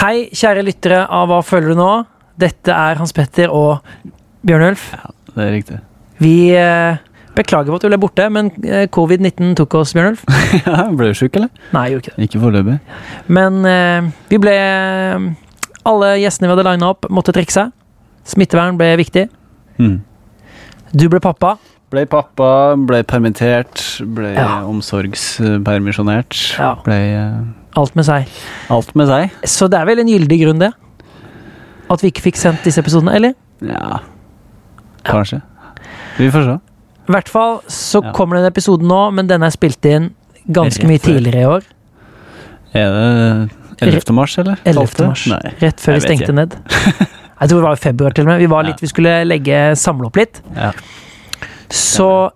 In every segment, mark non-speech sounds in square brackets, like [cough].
Hei, kjære lyttere av Hva føler du nå? Dette er Hans Petter og Bjørnulf. Ja, det er riktig. Vi eh, beklager på at du ble borte, men eh, covid-19 tok oss, Bjørnulf. [laughs] ja, ble du sjuk, eller? Nei, jeg gjorde ikke det. Ikke foreløpig. Men eh, vi ble Alle gjestene vi hadde lina opp, måtte trekke seg. Smittevern ble viktig. Mm. Du ble pappa. Ble pappa, ble permittert, ble Ja. omsorgspermisjonert. Ja. Ble uh, Alt med seg. alt med seg. Så det er vel en gyldig grunn, det? At vi ikke fikk sendt disse episodene, eller? Ja, kanskje. Vi får se. I hvert fall så Ja. kommer den episoden nå, men denne er spilt inn ganske mye tidligere i år. Er det 11. mars, eller? 11. mars. Nei. Rett før vi stengte ikke. ned. Jeg tror det var i februar til og med. Vi, var litt, Ja. vi skulle legge, samle opp litt. Ja. Så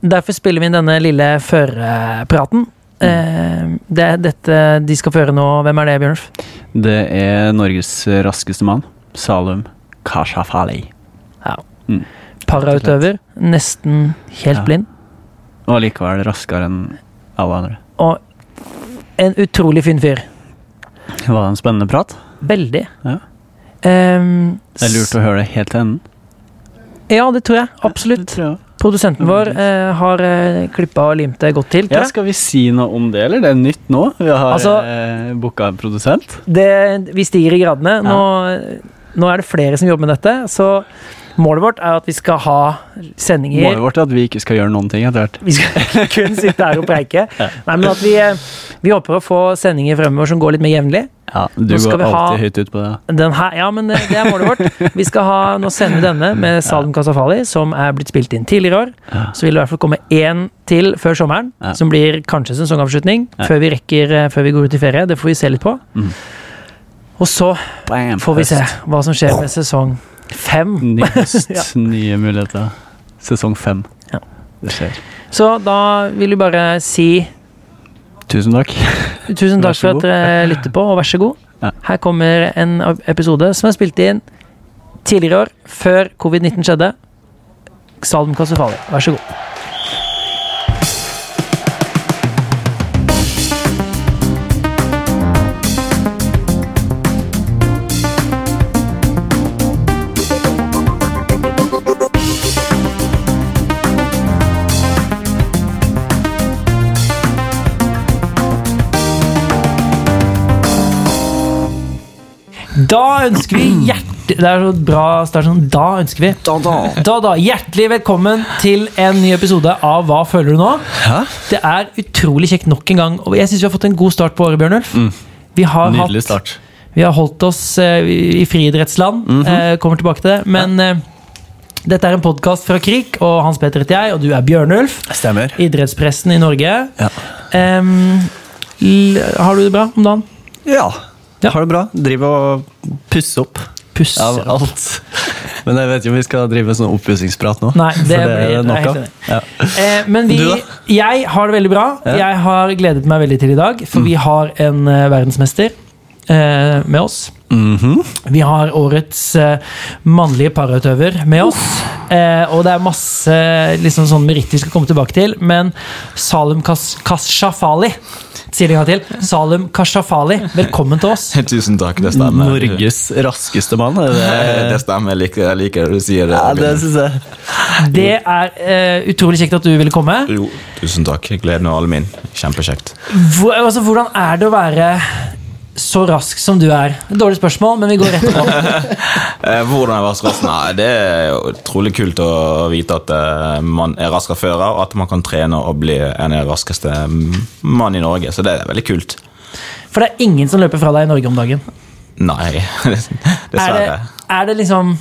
derfor spiller vi inn denne lille førepraten. Mm. Eh, det er dette de skal føre nå. Hvem er det, Bjørnulf? Det er Norges raskeste mann. Salum Kashafali. Parautøver. Nesten helt Ja. blind. Og allikevel raskere enn alle andre. Og en utrolig fin fyr. Var det en spennende prat? Veldig. Ja. Um, Det er lurt å høre det helt til enden. Ja, det tror jeg. Absolutt. Ja, tror jeg. Produsenten vår eh, har eh, klippa og limt det godt til. Ja, Tror jeg. skal vi si noe om det, eller? Det er nytt nå. Vi har Altså- eh, booka en produsent. Det, vi stiger i gradene. Nå, nå er det flere som jobber med dette, så målet vårt er at vi skal ha sendinger Målet vårt er at vi ikke skal gjøre noen ting etter hvert. Vi skal kun sitte her og preike. [laughs] Nei, men at vi, eh, vi håper å få sendinger fremover som går litt mer jevnlig. Ja, du går alltid høyt ut på det. Den her, ja, men det, det er målet vårt. Vi skal ha, Nå sender vi denne med [laughs] Salem Kasafali, som er blitt spilt inn tidligere år. Så vil det i hvert fall komme én til før sommeren, som blir kanskje sesongavslutning. Før, vi rekker, eh, før vi går ut i ferie. Det får vi se litt på. Mm. Og så får vi se hva som skjer med sesong fem. Ny [laughs] høst, nye muligheter. Sesong fem. Ja. Det skjer. Så da vil vi bare si Tusen takk. tusen takk for at dere lytter på, og vær så god. Ja. Her kommer en episode som er spilt inn tidligere år, før covid-19 skjedde. Salm Kasifali, vær så god. Da ønsker vi hjertelig Det er så bra start sånn. Da ønsker vi Da, da, Hjertelig velkommen til en ny episode av Hva føler du nå? Hæ? Det er utrolig kjekt nok en gang, og jeg syns vi har fått en god start på året, Bjørnulf. Vi, har Nydelig hatt- start. vi har holdt oss uh, i friidrettsland. eh, kommer tilbake til det. Men uh, dette er en podkast fra Krik, og Hans Petter heter jeg, og du er Bjørnulf. Stemmer. Idrettspressen i Norge. Ja. Um, l har du det bra om dagen? Ja, Ja. har det bra. Driver og pusser opp Pusser av alt. [laughs] Men jeg vet ikke om vi skal drive sånn oppussingsprat nå. Nei, det, For det er nok av. Ja. Eh, men vi, jeg har det veldig bra. Ja. Jeg har gledet meg veldig til i dag, for Mm. vi har en uh, verdensmester uh, med oss. Mhm. Vi har årets uh, mannlige parautøver med oss. Uh, og det er masse liksom, sånn meritter vi skal komme tilbake til. Men Salem Kas Kashafali Sier det en gang til. Salem Kashafali, velkommen til oss. [laughs] Tusen takk, det stemmer. Norges raskeste mann, Det, det [laughs] det stemmer, jeg liker, jeg liker det du sier. Ja, det synes jeg. Det er uh, utrolig kjekt at du ville komme. Jo, tusen takk. Gleden er all min. Kjempekjekt. Hvor, altså, hvordan er det å være så rask som du er? Dårlig spørsmål, men vi går rett på. [laughs] Eh, hvordan jeg var så rask? Nei, Det er jo utrolig kult å vite at eh, man er rask av fører, og at man kan trene og bli en av de raskeste mann i Norge. Så det er veldig kult. For det er ingen som løper fra deg i Norge om dagen. Nei, [laughs] Er det, dessverre. er det liksom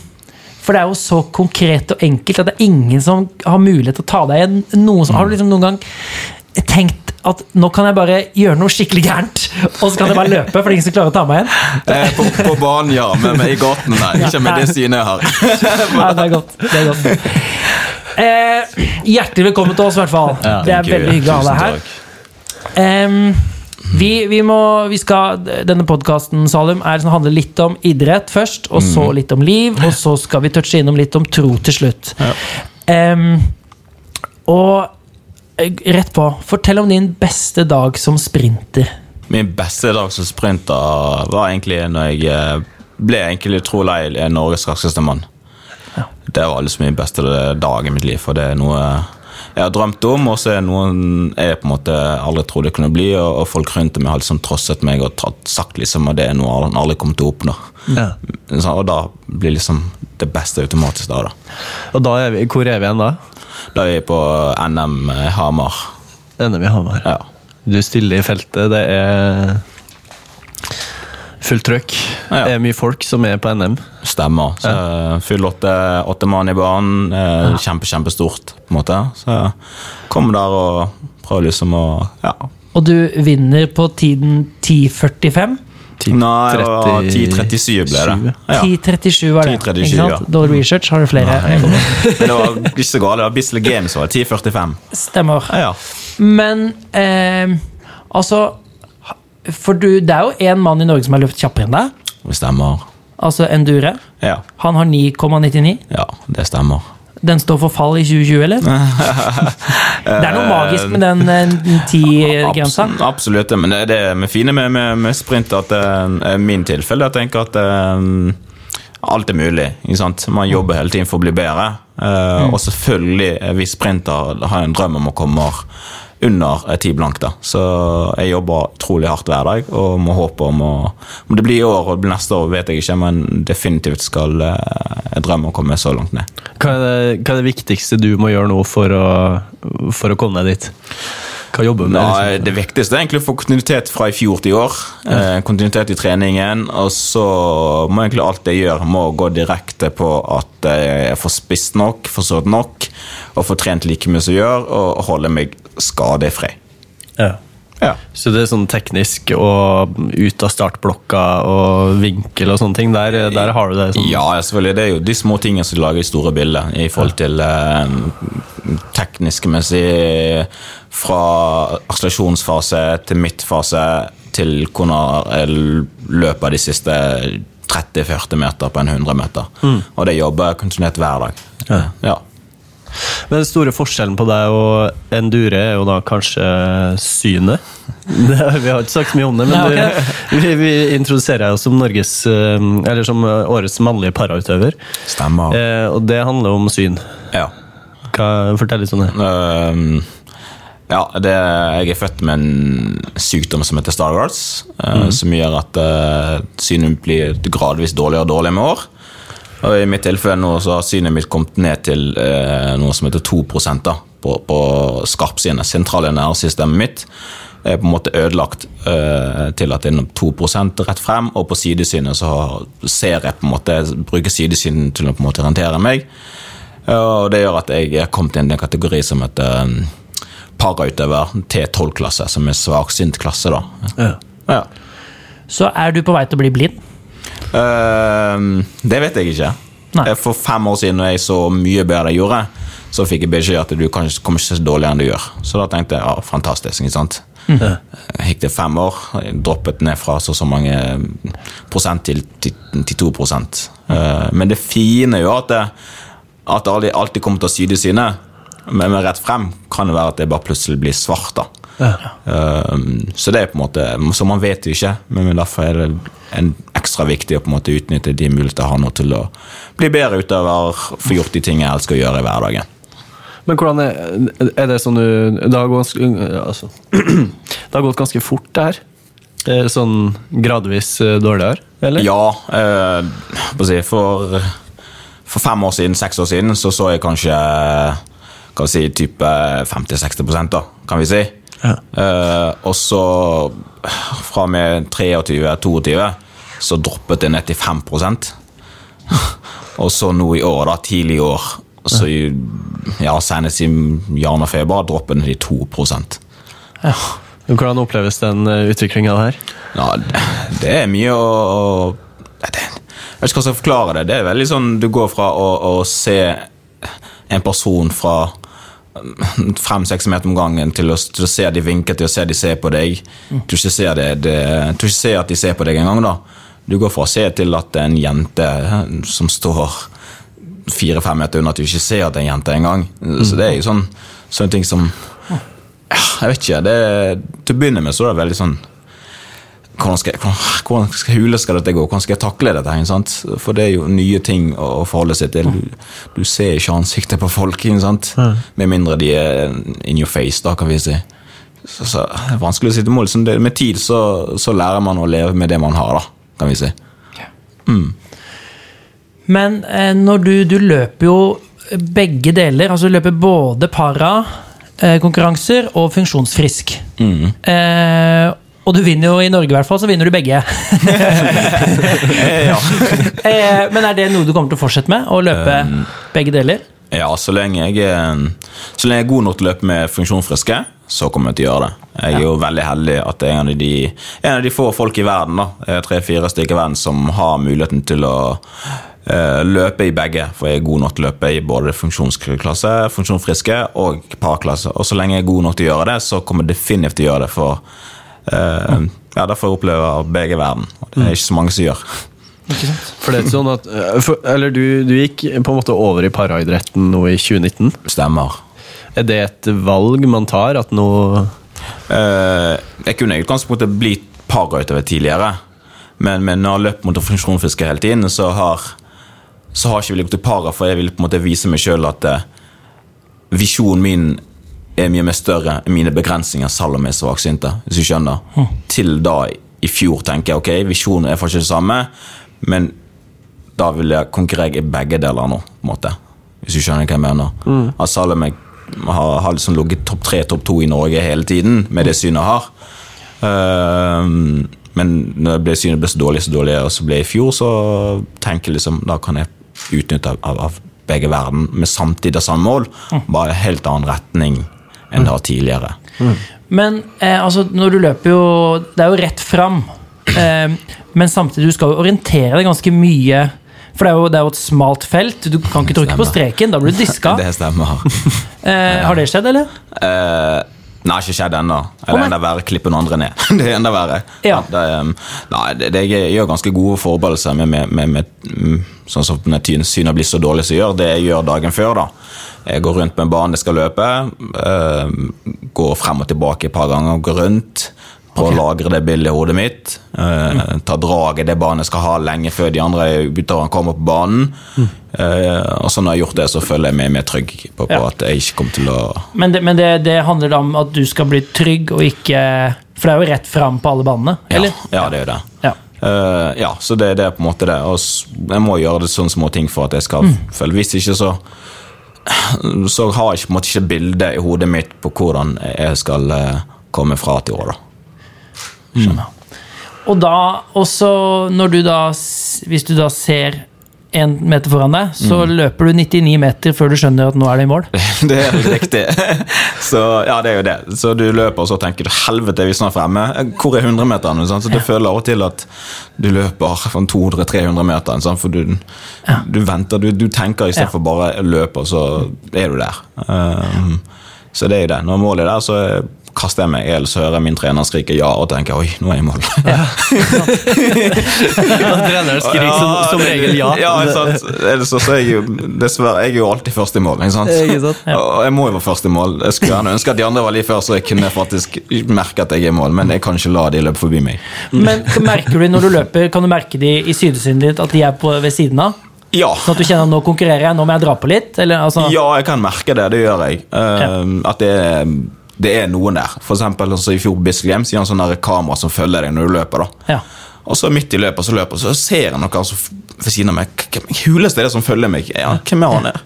For det er jo så konkret og enkelt at det er ingen som har mulighet til å ta deg igjen. Noen som, Har du liksom noen gang tenkt at nå kan jeg bare gjøre noe skikkelig gærent, og så kan jeg bare løpe, for det er ingen som klarer å ta meg igjen? Eh, på, på banen, ja, men, men i gaten, nei. Ikke med det synet jeg har. Nei, det er godt. Det er godt. Eh, hjertelig velkommen til oss, i hvert fall. Ja, det er you. veldig hyggelig å ha deg her. takk. Vi, vi må, vi skal, denne podkasten Salum, er, liksom, handler litt om idrett først, og så litt om liv, og så skal vi touche innom litt om tro til slutt. Em, og eh, rett på, fortell om din beste dag som sprinter. Min beste dag som sprinter var egentlig når jeg eh, ble egentlig tro lei Norges raskeste mann. Det var liksom min beste dag i mitt liv, for det er noe jeg har drømt om, og så er det noen jeg på en måte aldri trodde det kunne bli, og, og folk rundt meg har liksom trosset meg og tatt, sagt liksom at det er noe han aldri kommer til å oppnå. Ja. Og da blir liksom det beste automatisk da. da. Og da er vi, hvor er vi igjen da? Da er vi på NM Hamar. NM i Hamar. Ja. Du stiller i feltet, det er fullt trøkk. Ja. Det er mye folk som er på NM. Stemmer. Så Fyll åtte, åtte mann i banen. Eh, kjempe, kjempestort, på en måte. Så kom der og prøv liksom å Ja. Og du vinner på tiden 10.45. Nei, 10.37 ble det. Ja. 10.37 var det. 10.37, ikke sant? ja. Dårlig research, har du flere? [laughs] Men det var ikke så galt. Det var Bislett Games var det 10.45. Stemmer. Ja. Men eh, altså For du, det er jo én mann i Norge som har løpt kjappere enn deg. Det stemmer. Altså Endure. Ja. Han har 9,99. ja, det stemmer. Den står for fall i 2020, eller? [laughs] Det er noe magisk med den eh, 10-grensa. Abs- Absolutt. Men det, det med fine med, med, med sprint at uh, min tilfelle jeg tenker at um, alt er mulig. Man jobber hele tiden for å bli bedre. Eh, Og selvfølgelig, hvis sprinter har en drøm om å komme under eh, ti blank. da. Så jeg jobber utrolig hardt hver dag og må håpe om å Om det blir i år og det blir neste år, vet jeg ikke, men definitivt skal eh, jeg drømme å komme så langt ned. Hva er, det, hva er det viktigste du må gjøre nå for å, for å komme deg dit? Hva jobber du med? Nei, liksom? det viktigste er egentlig å få kontinuitet fra i fjor til i år. Eh, kontinuitet i treningen. Og så må egentlig alt jeg gjør, må gå direkte på at jeg får spist nok, får sovet nok, og får trent like mye som jeg gjør, og holde meg skadefri. Ja. Ja. Så det er sånn teknisk og ut av startblokka og vinkel og sånne ting. Der, der har du det sånn Ja, selvfølgelig. Det er jo de små tingene som lager de store bildet i forhold til eh, teknisk messig fra akselerasjonsfase til midtfase til hvordan jeg løper de siste 30-40 meter på en 100 meter. Og det jobber jeg kontinuert hver dag. Ja. Ja. Men den store forskjellen på deg og endure er jo da kanskje synet. [laughs] Det, vi har ikke sagt så mye om det, men Nei, du, vi, vi introduserer deg som Norges eh, Eller som årets mannlige parautøver. Stemmer. Eh, og det handler om syn. Ja. Hva, fortell litt om det. Ehm, ja, det, jeg er født med en sykdom som heter Stargards, eh, som gjør at uh, synet blir gradvis dårligere og dårligere med år. Og I mitt tilfelle nå så har synet mitt kommet ned til eh, noe som heter 2 da, på, på skarpsynet. Sentrale nervesystemet mitt er på en måte ødelagt eh, til at det er 2 rett frem, og på sidesynet så ser jeg på en måte, jeg bruker sidesynet til å på en måte orientere meg. Og det gjør at jeg er kommet inn i en kategori som heter um, parautøver T12-klasse, som er svaksynt klasse. da. Ja. Ja. Så er du på vei til å bli blind. Ehm, det vet jeg ikke. Nei. For fem år siden, når jeg så mye bedre jeg gjorde, så fikk jeg beskjed at du kanskje kommer ikke så dårligere enn du gjør. Så da tenkte jeg ja, fantastisk. ikke sant? Mm. Gikk det fem år, droppet ned fra så så mange prosent til, til, til 2 prosent. uh, Men det fine er jo at det, at det alltid, alltid kommer til å syde sine. Men med rett frem kan det være at det bare plutselig blir svart. da. Um, så det er på en måte, så man vet jo ikke, men derfor er det en ekstra viktig å på en måte utnytte de mulighetene jeg har nå til å bli bedre utover, få gjort de tingene jeg elsker å gjøre i hverdagen. Men hvordan er, er det sånn du Det har gått, altså, [clears throat] det har gått ganske fort, det her? Er Sånn gradvis eh, dårligere, eller? Ja, eh, for, for fem år siden, seks år siden, så så jeg kanskje kan vi si, type 50-60 da, kan vi si. Ja. Eh, og så fra og med 23-22 så droppet det ned til 5% [laughs] Og så nå i år, da, tidlig i år, så ja, senest i januar og februar, droppet det til 2 Hvordan oppleves den utviklinga her? Ja, det, det er mye å, å det, Jeg vet ikke hva jeg skal forklare det. Det er veldig sånn Du går fra å, å se en person fra fem-seks meter om gangen til å, til å se de vinker, til å se de ser på deg. Du å ikke ser, det, det, til ikke se at de ser på deg engang. da. Du går fra å se til at det er en jente som står fire-fem meter unna, at du ikke ser at det er en jente engang. Så det er jo sånn, sånne ting som Jeg vet ikke. Det, til å begynne med så er det veldig sånn hvordan skal, jeg- hvordan, skal hule skal dette gå? Hvordan skal jeg takle dette? her, ikke sant? For det er jo nye ting å forholde seg til. Du, du ser ikke ansiktet på folk, ikke sant? med mindre de er in your face, da, kan vi si. Så, så det er vanskelig å sitte mål. Med tid så, så lærer man å leve med det man har, da, kan vi si. Men eh, når du, du løper jo begge deler, altså du løper både para-konkurranser og funksjonsfrisk. Eh, og du vinner jo i Norge, i hvert fall, så vinner du begge. [laughs] eh, men er det noe du kommer til å fortsette med? Å løpe begge deler? Ja, så lenge, jeg er, så lenge jeg er god nok til å løpe med funksjonsfriske, så kommer jeg til å gjøre det. Jeg er jo veldig heldig at det er en av de, en av de få folk i verden, da, tre-fire stykker i verden, som har muligheten til å uh, løpe i begge. For jeg er god nok til å løpe i både funksjonsklasse, funksjonsfriske og parklasse. Og så lenge jeg er god nok til å gjøre det, så kommer jeg definitivt til å gjøre det. For uh, ja, da får jeg oppleve begge verden. Og det er ikke så mange som gjør. For det er sånn at eh, for, Eller du, du gikk på en måte over i paraidretten nå i 2019. Stemmer. Er det et valg man tar? At nå Eh, jeg kunne i utgangspunktet blitt parautøver tidligere, men, men når jeg har løpt mot funksjonsfiske hele tiden, så har, så har jeg ikke vi gått til para, for jeg vil på en måte vise meg sjøl at eh, visjonen min er mye mer større enn mine begrensninger, selv om jeg er svaksynte. Hvis du skjønner. Til da i fjor tenker jeg ok, visjonen er faktisk det samme, men da vil jeg konkurrere i begge deler nå, på en måte. Hvis du skjønner hva jeg mener. At selv om jeg har, har liksom ligget topp tre, topp to i Norge hele tiden, med det synet jeg har. Uh, men når det ble synet ble så dårlig så dårlig og så ble jeg i fjor, så tenker jeg liksom da kan jeg utnytte av, av begge verden med samtidig samme mål, bare helt annen retning enn det var tidligere. Men eh, altså, når du løper jo Det er jo rett fram. Eh, men samtidig du skal jo orientere deg ganske mye. For det er jo, det er jo et smalt felt. Du kan ikke trykke på streken. Da blir du diska. [laughs] Det stemmer. [laughs] Eh, har det skjedd, eller? Eh, nei, ikke skjedd ennå. Eller nei. enda verre, klippe noen andre ned. [laughs] det er enda verre. Ja. Det, nei, det, det, jeg gjør ganske gode forberedelser med, med, med, med mm, sånn som når synet blir så dårlig som gjør. Det jeg gjør dagen før, da. Jeg går rundt med en bane jeg skal løpe. eh, går frem og tilbake et par ganger. Går rundt. Prøver å lagre det bildet i hodet mitt. Uh, ta draget det barnet skal ha lenge før de andre kommer på banen. Eh, og så når jeg har gjort det, så føler jeg meg mer trygg på, på Ja. at jeg ikke kommer til å Men, det, men det, det handler da om at du skal bli trygg og ikke For det er jo rett fram på alle banene, eller? Ja, ja det er jo det. Ja. Uh, ja, så det, det er på en måte det. Og jeg må gjøre det sånne små ting for at jeg skal føle Hvis ikke, så så har jeg på en måte ikke bildet i hodet mitt på hvordan jeg skal eh, komme fra til år. Mm. Og da også når du da Hvis du da ser en meter foran deg, så løper du 99 meter før du skjønner at nå er det i mål. [laughs] Det er helt riktig. [laughs] Så ja, det er jo det. Så du løper, og så tenker du helvete, er vi snart fremme? Hvor er 100 meter? Så du føler av og til at du løper 200-300 meter. sant? For du, du venter, du, du tenker istedenfor for bare å løpe, og så er du der. Um, så det er jo det. Når målet er der, så kaster jeg meg, eller så hører jeg min trener skrike ja, og tenker oi, nå er jeg i mål. [laughs] Treneren skriker som, som regel ja. Ja, ikke sant? Ellers så er jeg jo dessverre jeg er jo alltid først i mål. Ikke sant? Ikke sant? Og jeg må jo være først i mål. Jeg skulle gjerne ønske at de andre var litt før, så jeg kunne faktisk merke at jeg er i mål, men jeg kan ikke la de løpe forbi meg. Men merker du når du løper, kan du merke de i sydesynet ditt at de er på, ved siden av? Ja. Sånn at du kjenner at nå konkurrerer jeg, nå må jeg dra på litt? Eller, altså, ja, jeg kan merke det. Det gjør jeg. Um, At det er, det er noen der. For eksempel altså, I fjor på Bislett Games han har sånn kamera som følger deg når du løper. da Ja. Og så midt i løpet så løper så ser han noe altså, ved siden av meg. Huleste er det som følger meg? Ja, hvem er han? her?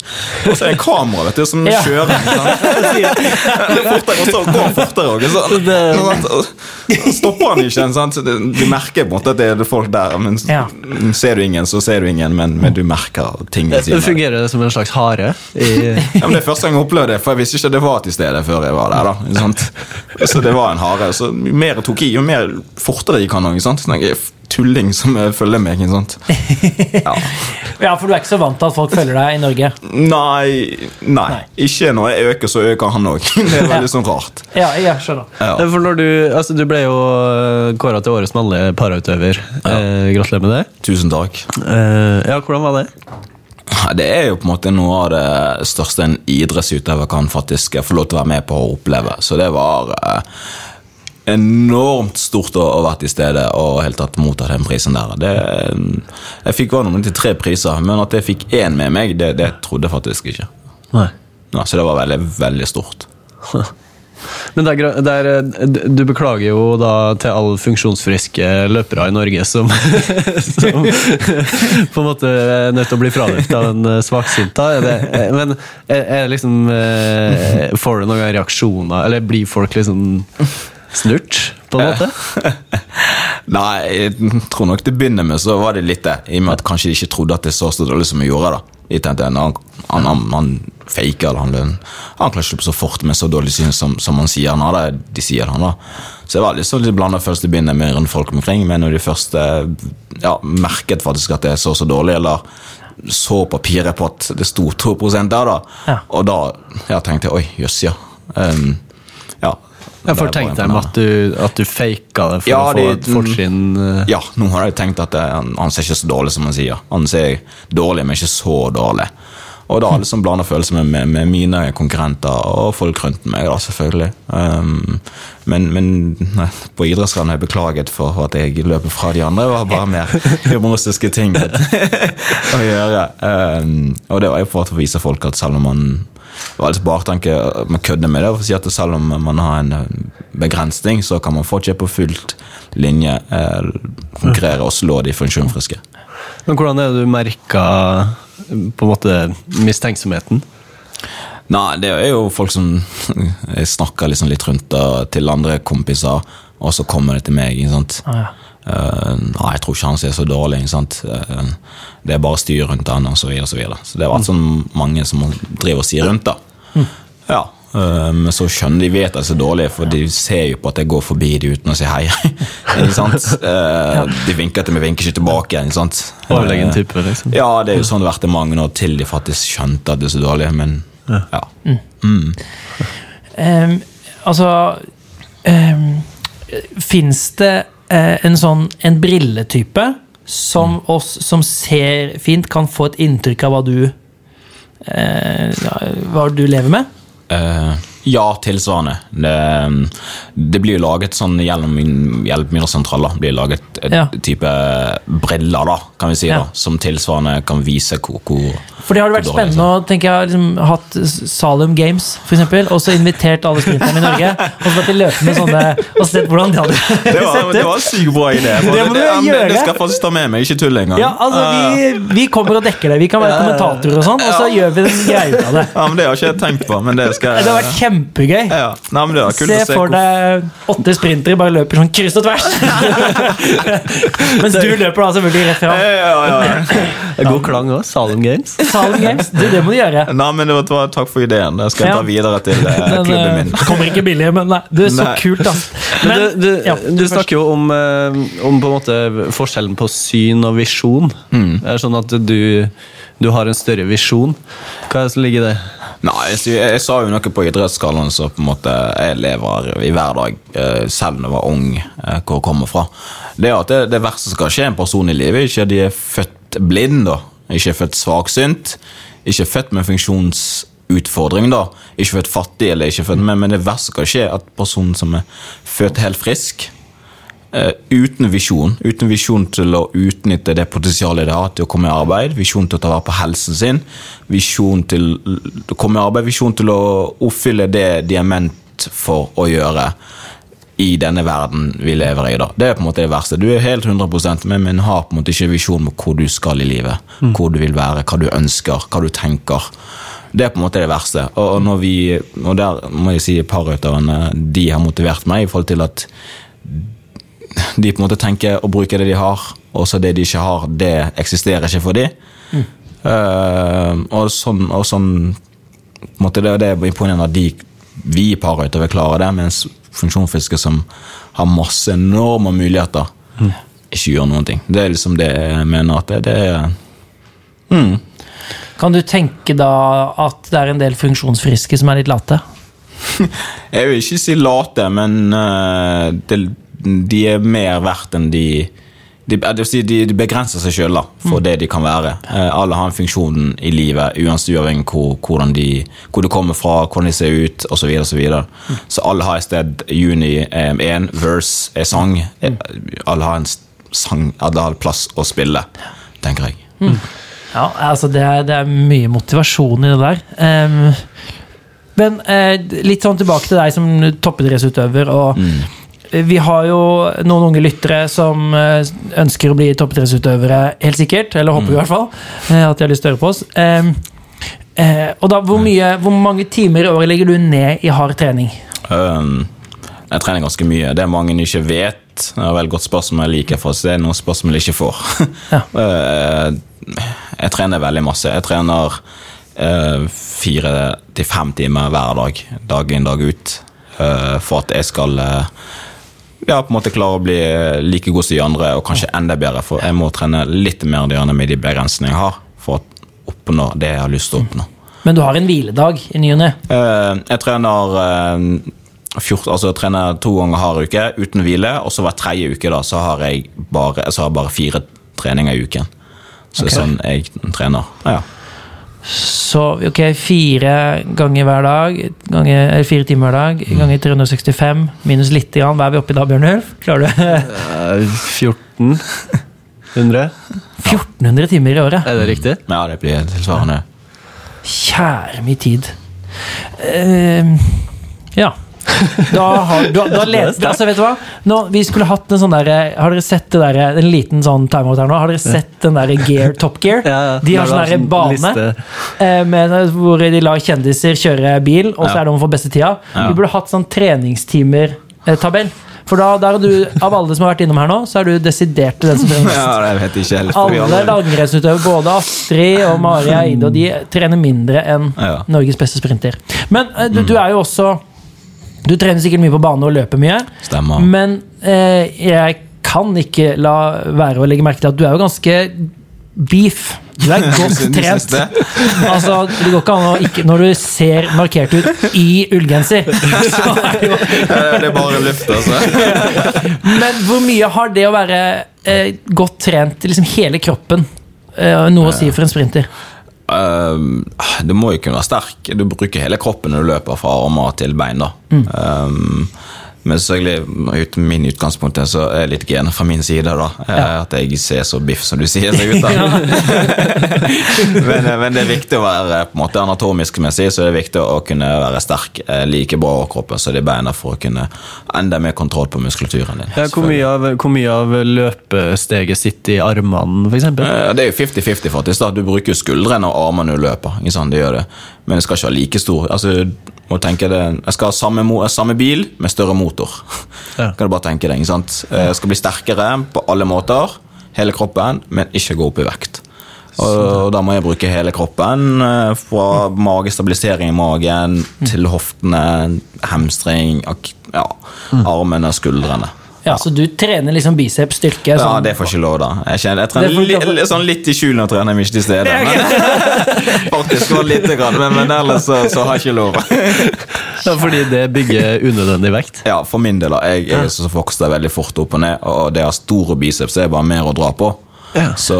Og så er det kamera vet du, som Ja. kjører. [laughs] Det er fortere, og så går han fortere òg. Så stopper han ikke. Sant? Du merker på en måte at det er folk der. Men Ja. ser du ingen, så ser du ingen, men, men du merker ting Det av. fungerer som en slags hare. I, Ja, men det er første gang jeg opplevde det, for jeg visste ikke det var til stede før jeg var der. da, sant? Så det var en hare. Så mer tok i, jo mer fortere gikk han òg. Tulling som eh, følger meg. ikke sant? [laughs] Ja. ja, for du er ikke så vant til at folk følger deg i Norge? Nei, nei, ikke når jeg øker, så øker han òg. [laughs] Det er veldig sånn rart. Ja, jeg skjønner. Ja. For når du, altså du ble jo kåra til årets mannlige parautøver. Eh, gratulerer med det. Tusen takk. Eh, ja, hvordan var det? Det er jo på en måte noe av det største en idrettsutøver kan faktisk få lov til å være med på å oppleve. Så det var eh, enormt stort å ha vært i stedet og helt tatt mottatt den prisen der. Det, jeg fikk var noen til tre priser, men at jeg fikk én med meg, det, det trodde jeg faktisk ikke. Nei. Ja, så det var veldig, veldig stort. [laughs] Men det er, det er, eh, du beklager jo da til alle funksjonsfriske løpere i Norge som, [laughs] som på en måte er nødt til å bli fraløpt av en svaksynt. svaksinta. Er eh, men er, er liksom eh, Får du noen reaksjoner, eller blir folk liksom snurt, på en måte? [laughs] Nei, jeg tror nok til å begynne med så var det litt det. I og med at kanskje de ikke trodde at det så så dårlig som vi gjorde. da. Jeg tenkte han, han, han, han faker, eller han, han klarer ikke løpe så fort med så dårlig syn som, som han sier han har. det, De sier han da. Så det var litt sånn blanda følelse til å begynne med rundt folk omkring, men når de først eh, ja, merket faktisk at det så så dårlig, eller så papiret på at det sto 2 der, da, Ja. og da ja, tenkte jeg oi, jøss, ja. Um, ja. Jeg for tenkte deg at du, at du faka det for Ja, å få de- et fortrinn. eh. Ja, nå har jeg tenkt at han, han ser ikke så dårlig som han sier. Han ser dårlig, men ikke så dårlig. Og da liksom blanda følelser med, med, med mine konkurrenter og folk rundt meg, da, selvfølgelig. Um, men men nei, på idrettsrenn har jeg beklaget for at jeg løper fra de andre. Det var bare mer [laughs] humoristiske ting å gjøre. Um, og det var jo for å vise folk at selv om man det var litt bartanke, man kødder med det. For å si at selv om man har en eh, begrensning, så kan man fortsatt på fullt linje eh, konkurrere og slå de funksjonsfriske. Men hvordan er det du merka på en måte mistenksomheten? Nei, det er jo folk som [laughs] Jeg snakker liksom litt rundt da, til andre kompiser, og så kommer det til meg. ikke sant? Ah, ja. Uh, nei, jeg tror ikke han er så dårlig. Ikke sant? Eh, det er bare styr rundt han, og så videre. og Så, videre. så det var sånn mange som driver og sier rundt, da. Ja, eh, Men så skjønner de vet at jeg er dårlig, for de ser jo på at jeg går forbi de uten å si hei. [laughs] ikke sant? Eh, De vinker til meg, vinker ikke tilbake. ikke sant? Eh, type, liksom. Ja, det er jo sånn det har vært i mange år til de faktisk skjønte at det er så dårlig, men ja. Em, altså um, Fins det eh, en sånn en brilletype som oss som ser fint, kan få et inntrykk av hva du eh, Hva du lever med? Eh, ja, tilsvarende. Det, det blir jo laget sånn gjennom hjelpemiddelsentraler. blir laget et Ja. type briller, da, kan vi si, Ja. da, som tilsvarende kan vise hvor, hvor For det har det vært dårlig spennende å tenke, Jeg har liksom hatt Salum Games, for eksempel, og så invitert alle sprinterne i Norge. [laughs] Og så latt de løpe med sånne Og sett hvordan de hadde det var, det var en sykt bra idé. Det det, gjøre. det skal jeg faktisk ta med meg, ikke tull engang. Ja, altså, vi, vi kommer og dekker det. Vi kan være kommentatorer og sånn, og så gjør vi en greie ut av det. Ja, men Det har ikke jeg tenkt på. Men det skal Det vært kjempegøy. ja. Nei, men det var kult Se å se for deg åtte sprintere bare løper sånn kryss og tvers. [laughs] Mens du løper da selvfølgelig rett Ja, fram. ja, ja. God klang òg. Salem Games. Salem Games, det, det må du gjøre. Nei, men det var, Takk for ideen. Det skal jeg Ja. ta videre til eh, Den, klubben min. Det kommer ikke billig, men nei, det er så Nei. kult, da. Men, du, du, ja, du snakker jo om, eh, om på en måte forskjellen på syn og visjon. Det er sånn at du, du har en større visjon. Hva er det som ligger i det? Nei, jeg, jeg sa jo noe på Idrettsgallaen så på en måte jeg lever i hver dag, eh, selv når jeg var ung, eh, hvor jeg kommer fra. Det er at det, det verste som kan skje en person i livet, ikke at de er født blind, da. ikke er født svaksynt, ikke er født med funksjonsutfordring, da. ikke født fattig, eller ikke født med, men det verste som kan skje, er at personen som er født helt frisk, uten visjon. Uten visjon til å utnytte det potensialet det har til å komme i arbeid. Visjon til å ta vare på helsen sin. Visjon til å komme i arbeid, visjon til å oppfylle det de er ment for å gjøre i denne verden vi lever i. da. Det er på en måte det verste. Du er helt 100 med, men har på en måte ikke visjon om hvor du skal i livet. Hvor du vil være, hva du ønsker, hva du tenker. Det er på en måte det verste. Og når vi, og der må jeg si et par av de har motivert meg i forhold til at de på en måte tenker å bruke det de har, og så det de ikke har, det eksisterer ikke for de. Uh, og sånn, og sånn på en måte det, det er imponerende at de, vi parutøvere klarer det, mens funksjonsfiske som har masse enorme muligheter, ikke gjør noen ting. Det er liksom det jeg mener at det, det er Kan du tenke da at det er en del funksjonsfriske som er litt late? [laughs] Jeg vil ikke si late, men uh, det, de er mer verdt enn de de, det vil si, de, de begrenser seg sjøl for det de kan være. Eh, alle har en funksjon i livet, uansett hvor, hvordan de, hvor de kommer fra, hvordan de ser ut osv. Så, videre, så, videre. så alle har et sted Juni er én, verse er sang. Mm. Alle har en sang, alle har plass å spille, tenker jeg. Ja, altså det er, det er mye motivasjon i det der. Um, men eh, litt sånn tilbake til deg som toppidrettsutøver. og Vi har jo noen unge lyttere som eh, ønsker å bli toppidrettsutøvere, helt sikkert. Eller håper vi i hvert fall. eh, at de har lyst til å høre på oss. Eh, og da, hvor, mye, hvor mange timer i året legger du ned i hard trening? Um, jeg trener ganske mye. Det er mange ikke vet. Det er et et godt spørsmål jeg liker, for det er noen spørsmål jeg ikke får. [laughs] Ja. Jeg trener veldig masse. Jeg trener fire til fem timer hver dag, dag inn, dag ut, for at jeg skal ja, på en måte klare å bli like god som de andre, og kanskje enda bedre. For jeg må trene litt mer gjerne med de begrensningene jeg har, for å oppnå det jeg har lyst til å oppnå. Men du har en hviledag i ny og ne. Eh, jeg trener eh, 14, altså jeg trener to ganger hver uke uten hvile, og så hver tredje uke da, så har jeg bare, så har jeg bare fire treninger i uken. Så er sånn jeg trener. Ja, Ja. Så ok, fire ganger hver dag, ganger, eller fire timer hver dag, ganger 365, minus litt grann. Hva er vi oppe i da, Bjørnulf? Klarer du 1400? 1400 [laughs] timer i året? Er det riktig? ja, det blir tilsvarende. Kjære mye tid. Eh, ja. Da har da, da leste, altså vet du hva? Nå, vi skulle hatt en sånn der Har dere sett det der, en liten sånn timeout her nå? Har dere sett den der Gear, Top Gear? De har sånn er der bane eh, med, hvor de lar kjendiser kjøre bil, og så er det om å få beste tida. Vi burde hatt sånn treningstimer-tabell. For da, der er du, av alle som har vært innom her nå, så er du desidert den som trener mest. Ja, Alle langrennsutøvere, både Astrid og Mari Eide, og de trener mindre enn. Norges beste sprinter. Men eh, du, du er jo også Du trener sikkert mye på bane og løper mye, Stemmer. men eh, jeg kan ikke la være å legge merke til at du er jo ganske beef. Du er [laughs] godt trent. Altså, det går ikke an å ikke Når du ser markert ut i ullgenser, [laughs] så er det jo det er bare luft, altså. [laughs] Men hvor mye har det å være eh, godt trent liksom hele kroppen eh, noe å si for en sprinter? Um, du må jo kunne være sterk. Du bruker hele kroppen når du løper fra armer til bein. da. Um, men selvfølgelig, ut min utgangspunkt så er det litt gener fra min side. da, ja. At jeg ser så biff som du sier seg ut. da. men, eh, men det er viktig å være på en måte anatomisk messig, så det er viktig å kunne være sterk eh, like bra over kroppen som de beina for å kunne enda mer kontroll på muskulaturen din. Ja, hvor, mye av, hvor mye av løpesteget sitter i armene, f.eks.? Eh, Det er jo 50-50, faktisk. da. Du bruker skuldrene og armene når du løper. Ikke sant? Det gjør det. Men jeg skal ikke være like stor. Altså, må tenke det, Jeg skal ha samme, samme bil med større motor. Ja. [laughs] Kan du bare tenke deg, ikke sant? Eh, Jeg skal bli sterkere på alle måter, hele kroppen, men ikke gå opp i vekt. Og da må jeg bruke hele kroppen, eh, fra magestabilisering i magen til hoftene, hamstring, ja, armene, skuldrene. Ja, Så du trener liksom biceps styrke? Ja, sånn- det får ikke lov, da. Jeg, kjenner, jeg trener li, li, sånn litt i skjul når jeg trener men ikke til stede. Men, [laughs] faktisk var lite grann, men, men ellers så, så har jeg ikke lov. [laughs] Ja, fordi det bygger unødvendig vekt? Ja, For min del. Jeg, jeg så vokste veldig fort opp og ned, og det å ha store biceps er bare mer å dra på. Ja. Så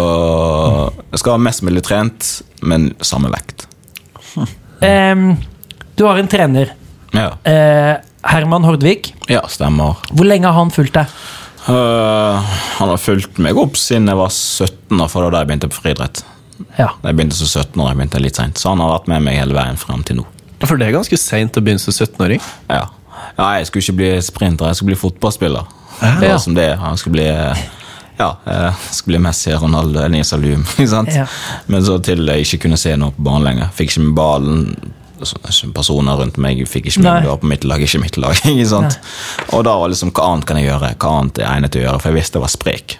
jeg skal ha mest mulig trent, men samme vekt. Um, du har en trener. Ja, Eh, Herman Hordvik. ja stemmer. Hvor lenge har han fulgt deg? Uh, han har fulgt meg opp siden jeg var 17 for det var da jeg begynte på friidrett. Ja. Jeg begynte som 17-åring, jeg begynte litt sent, så han har vært med meg hele veien frem til nå. For det er ganske seint å begynne som 17-åring. Ja. ja, jeg skulle ikke bli sprinter, jeg skulle bli fotballspiller. Det Ja. var som det. Han skulle bli ja, jeg skulle bli Messi, Ronaldo, Nisa Alum. Ikke sant? Ja. Men så til jeg ikke kunne se noe på banen lenger. Fikk ikke med ballen. Personer rundt meg fikk ikke med Nei. det var på mitt lag, ikke mitt lag. [laughs] ikke sant? Og da var liksom, hva annet kan jeg gjøre? Hva annet er egnet til å gjøre? For jeg visste jeg var sprek.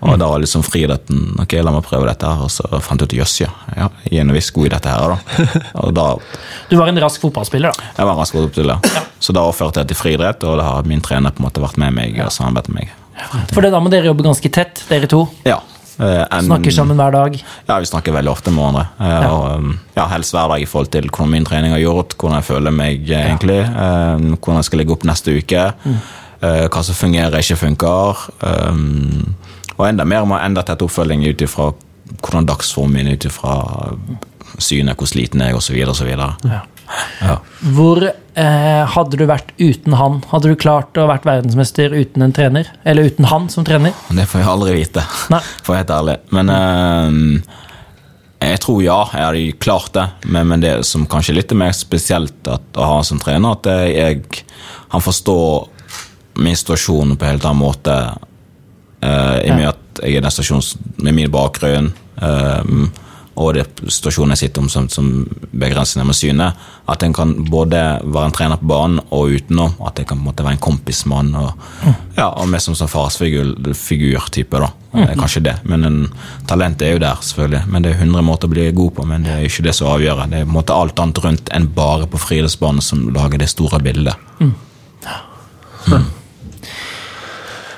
Og da var liksom friidretten Ok, la meg prøve dette her. Og så fant jeg ut jøss, ja. ja. Jeg er nå visst god i dette her, da. [laughs] Og da Du var en rask fotballspiller, da. jeg var en rask fotballspiller. Ja. Så da overførte jeg til friidrett, og da har min trener på en måte vært med meg og samarbeidet med meg. For det da må dere jobbe ganske tett, dere to. Ja. Eh, en- Snakker sammen hver dag. Ja, vi snakker veldig ofte med hverandre. Ja. Og, um, ja, helst hver dag i forhold til hvordan min trening har gjort, hvordan jeg føler meg ja. egentlig, eh, hvordan jeg skal legge opp neste uke, Mm. eh, hva som fungerer, ikke funker. um, Og enda mer må enda tett oppfølging ut ifra hvordan dagsformen min ut ifra synet, hvor sliten jeg er, osv. osv. Ja. Hvor eh, hadde du vært uten han? Hadde du klart å vært verdensmester uten en trener? Eller uten han som trener? Det får jeg aldri vite, Nei. [laughs] for å være helt ærlig. Men eh, jeg tror ja, jeg hadde klart det. Men, men det som kanskje er litt mer spesielt at, å ha som trener, at jeg, han forstår min situasjon på en helt annen måte. eh, I og med at jeg er den stasjonen med min bakgrunn. eh, og det situasjonen jeg sitter om som, som begrensninger med synet. At en kan både være en trener på banen og utenom. At jeg kan på en måte være en kompismann. Og, ja, og mer som sånn farsfigur-type. da. Kanskje det. Men en, talentet er jo der, selvfølgelig. Men det er 100 måter å bli god på, men det er ikke det som avgjør. Det er på en måte alt annet rundt enn bare på friidrettsbanen som lager det store bildet.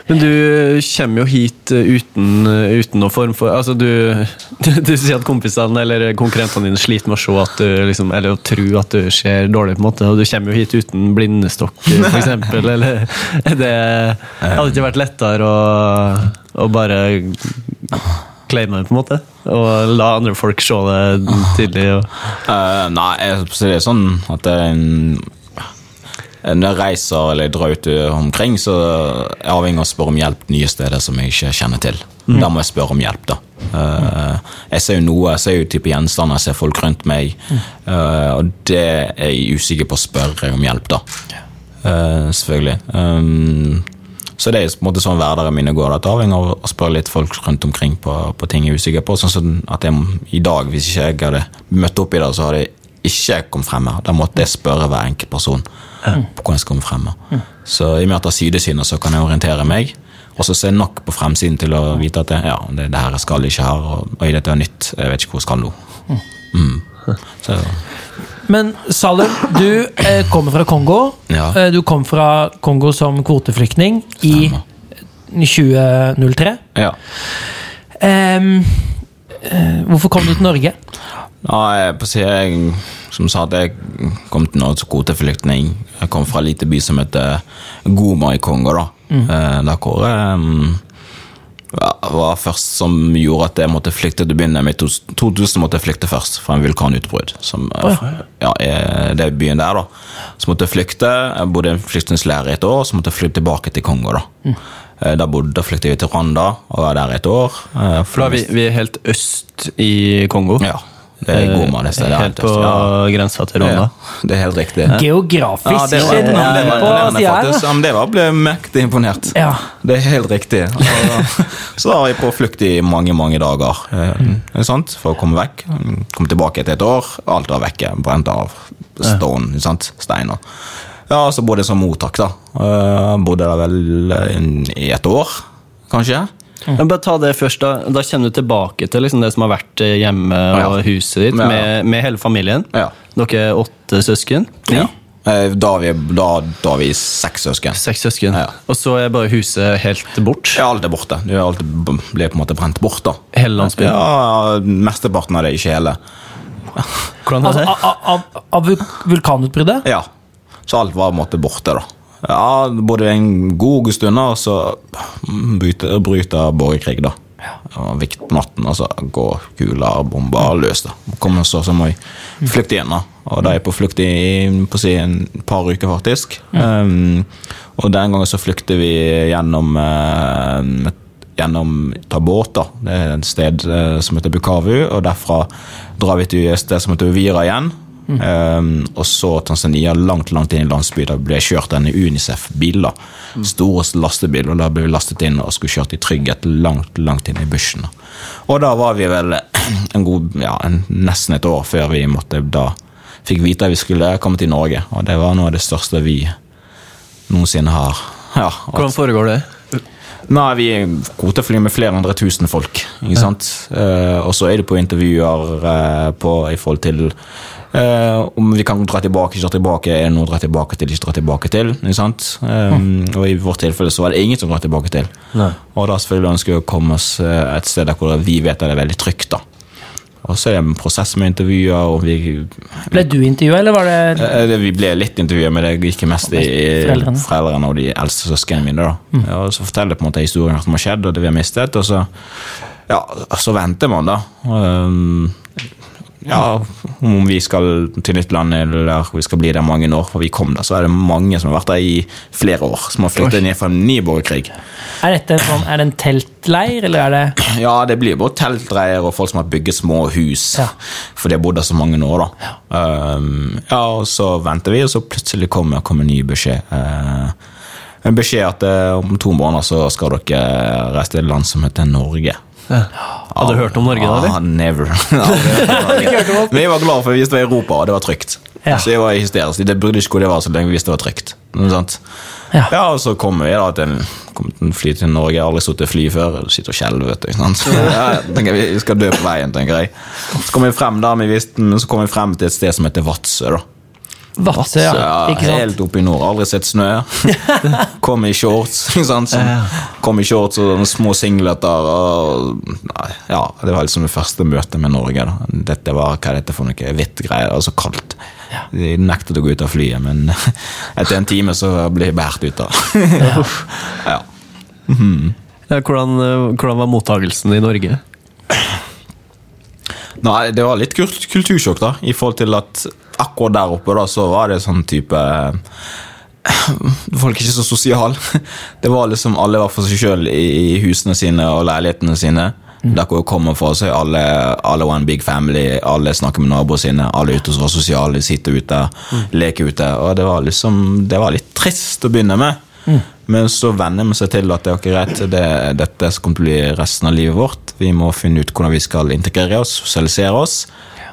Men du kommer jo hit eh, uten, uten noen form for altså du, [laughs] du, du sier at kompisene eller konkurrentene dine sliter med å se at du liksom, eller å tro at du ser dårlig, på en måte, og du kommer jo hit uten blindestokk, f.eks. [laughs] Eller er [laughs] det hadde ikke vært lettere å, å bare claime det, på en måte? Og la andre folk se det tidlig? Og, Uh, nei, jeg, så det er sånn at det er en når jeg reiser eller jeg drar ut omkring, så er jeg avhengig av å spørre om hjelp nye steder som jeg ikke kjenner til. Da må jeg spørre om hjelp, da. Eh, jeg ser jo noe, jeg ser jo type gjenstander, jeg ser folk rundt meg, eh, og det er jeg usikker på å spørre om hjelp, da. Eh, selvfølgelig. Så det er på en måte sånn hverdagen min går. At avhengig av å spørre litt folk rundt omkring på, på ting jeg er usikker på. Sånn at jeg i dag, hvis ikke jeg hadde møtt opp i dag, så hadde jeg ikke kom frem her. Da måtte jeg spørre hver enkelt person på hvordan jeg komme frem. her. Så i og med at det er sidesynet, så kan jeg orientere meg. Og så ser jeg nok på fremsiden til å vite at det, ja, det, det her jeg skal ikke her, og, og dette er nytt. Jeg vet ikke hvor jeg skal nå. Mm. Så, Men Salum, du eh, kommer fra Kongo. Ja. Eh, du kom fra Kongo som kvoteflyktning i 2003. ja. Um, hvorfor kom du til Norge? Ja, på siden, jeg, som sa at jeg kom til Norge som kvoteflyktning. Jeg kom fra en liten by som heter Goma i Kongo. da. Mm. der hvor jeg ja, var først som gjorde at jeg måtte flykte til å begynne med. I 2000 måtte jeg flykte først fra en vulkanutbrudd. Som, eh, ja, er- det er byen der, da. Så måtte jeg flykte. Jeg bodde i en flyktningleir i et år, så måtte jeg flytte tilbake til Kongo. Da Mm. Da, bodde, da flyktet vi til Rwanda og var der et år. eh, for da er vi, vi er helt øst i Kongo. Ja, det er Goma det stedet. Helt på Ja. grensa til Roma. Ja, det er helt riktig. Geografisk Ja, det var, det var faktisk. Det var, ble mektig imponert. Ja. Det er helt riktig. Så da var jeg på flukt i mange, mange dager eh, sant? for å komme vekk. Kom tilbake etter et år, alt var vekke. Brent av. Stone, sant? steiner. Ja, så bodde jeg som mottak, da. Eh, bodde der vel eh, i et år, kanskje. Men bare ta det først Da Da kommer du tilbake til liksom det som har vært eh, hjemme og huset ditt, Ja. med, med hele familien. Ja. Dere er åtte søsken. Ja. Eh, Da, har vi, da, da vi seks søsken. Seks søsken. Ja. Og så er bare huset helt bort. Ja, alt er borte. Det er alt blir på en måte brent bort, da. Hele landsbyen. Ja, Mesteparten av det, ikke hele. Hvordan er Altså, det? av, av, av vulkanutbruddet? Ja, Så alt var på en måte borte, da. Ja, Både en god stund, og så bryter, bryter borgerkrig, da. Og Vikt på natten, altså så går kuler, bomber løs. da. Kommer så, så må jeg flykte igjen. da. Og da er på flukt i på si, en par uker, faktisk. Um, og den gangen så flykter vi gjennom uh, gjennom Tabota. Det er et sted eh, som heter Bukavu, og derfra drar vi til et sted som heter Uvira igjen. Um, og så Tanzania, langt langt inn i landsbyen. Ble kjørt en Unicef-bil. Mm. Store lastebil, og da ble vi lastet inn og skulle kjørt i trygghet langt langt inn i bushen. Og da var vi vel [clears throat] en god, ja, en, nesten et år før vi måtte da fikk vite at vi skulle komme til Norge. Og det var noe av det største vi noensinne har. Ja, at, Hvordan foregår det? Nei, vi er kvoteflyger med flere hundre tusen folk. ikke sant? Eh, og så er det på intervjuer uh, på, i forhold til eh, om vi kan dra tilbake, ikke dra tilbake, er det noe å dra tilbake til, ikke dra tilbake til. ikke sant? Eh, Og i vårt tilfelle så var det ingen som dra tilbake til. Nei. Og da selvfølgelig ønsker vi å komme oss eh, et sted der hvor vi vet at det er veldig trygt. da. Og så er det en prosess med intervjuer, og vi Ble du intervjua, eller var det det- Vi ble litt intervjuet, men det gikk mest i Foreldrene. foreldrene, og de eldste søsknene mine. da. Ja, og så forteller jeg på en måte historien som har skjedd, og det vi har mistet. Og så, ja, så venter man, da. Um, ja, om vi skal til nytt land eller vi skal bli der mange år. For vi kom der, så er det mange som har vært der i flere år. Som har flyttet ned fra en ny borgerkrig. Er dette sånn, er det en teltleir, eller er det Ja, det blir både teltleir og folk som har bygget små hus. Ja. For de har bodd der så mange år, da. Um, ja, og så venter vi, og så plutselig kommer, kommer en ny beskjed. Uh, en beskjed at eh, om to måneder så skal dere reise til et land som heter Norge. Hadde du hørt om Norge da, Ah, eller? never. [laughs] Norge. Men jeg var glad for vi visste det var Europa, og det var trygt. Ja. Så jeg var hysterisk. Det burde ikke hvor det var så lenge vi visste det var trygt. Ja. Ja, og så kommer vi da til en, en fly til Norge. Jeg har aldri sittet i fly før. Jeg Sitter og skjelver, vet du. Ja, jeg tenker Vi skal dø på veien, tenker jeg. Så kommer vi frem da, vi visste, men så kommer vi frem til et sted som heter Vadsø. da. Vadsø? Ja, Ja, ikke sant? helt oppe i nord. Aldri sett snø. [laughs] Kom i shorts. ikke sant? Så, kom i shorts og små singleter. Og, nei, ja, det var liksom det første møtet med Norge. da. Dette var hva er dette for noe hvitt greier. Det var så kaldt. De nektet å gå ut av flyet, men [laughs] etter en time så ble jeg båret ut. da. ja. [laughs] Ja, hvordan, eh, hvordan var mottagelsen i Norge? Nei, det var litt kult- kultursjokk, da. I forhold til at akkurat der oppe da, så var det sånn type Folk er ikke så sosiale. [laughs] Det var liksom alle var for seg sjøl i husene sine og leilighetene sine. Der hvor jeg kommer fra, så er alle, alle one big family. Alle snakker med naboene sine. Alle ute som var sosiale, sitter ute, leker ute. Og det var liksom Det var litt trist å begynne med. Men så venner vi seg til at det er greit. Det, dette som kommer til å bli resten av livet vårt. Vi må finne ut hvordan vi skal integrere oss, sosialisere oss,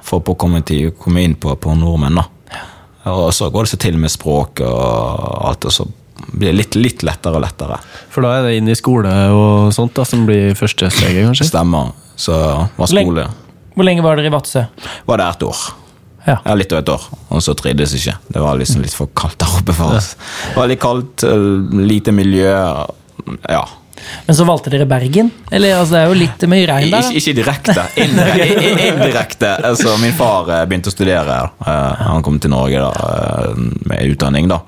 for på å komme, til, komme inn på, på nordmenn. da. Og så går det seg til med språk og alt, og så blir det litt, litt lettere og lettere. For da er det inn i skole og sånt da, som blir første steget, kanskje? Stemmer. Så var skole Hvor lenge var dere i Vadsø? var det et år. Ja. Ja, litt over et år. Og så trivdes ikke. Det var liksom litt for kaldt der oppe for oss. Det var litt kaldt, eh, lite miljø. Ja. Men så valgte dere Bergen? Eller altså, det er jo litt mye regn der. Ikke, ikke direkte. Indirekte. [laughs] indirekte. Altså, min far eh, begynte å studere. Eh, Han kom til Norge da, med utdanning da,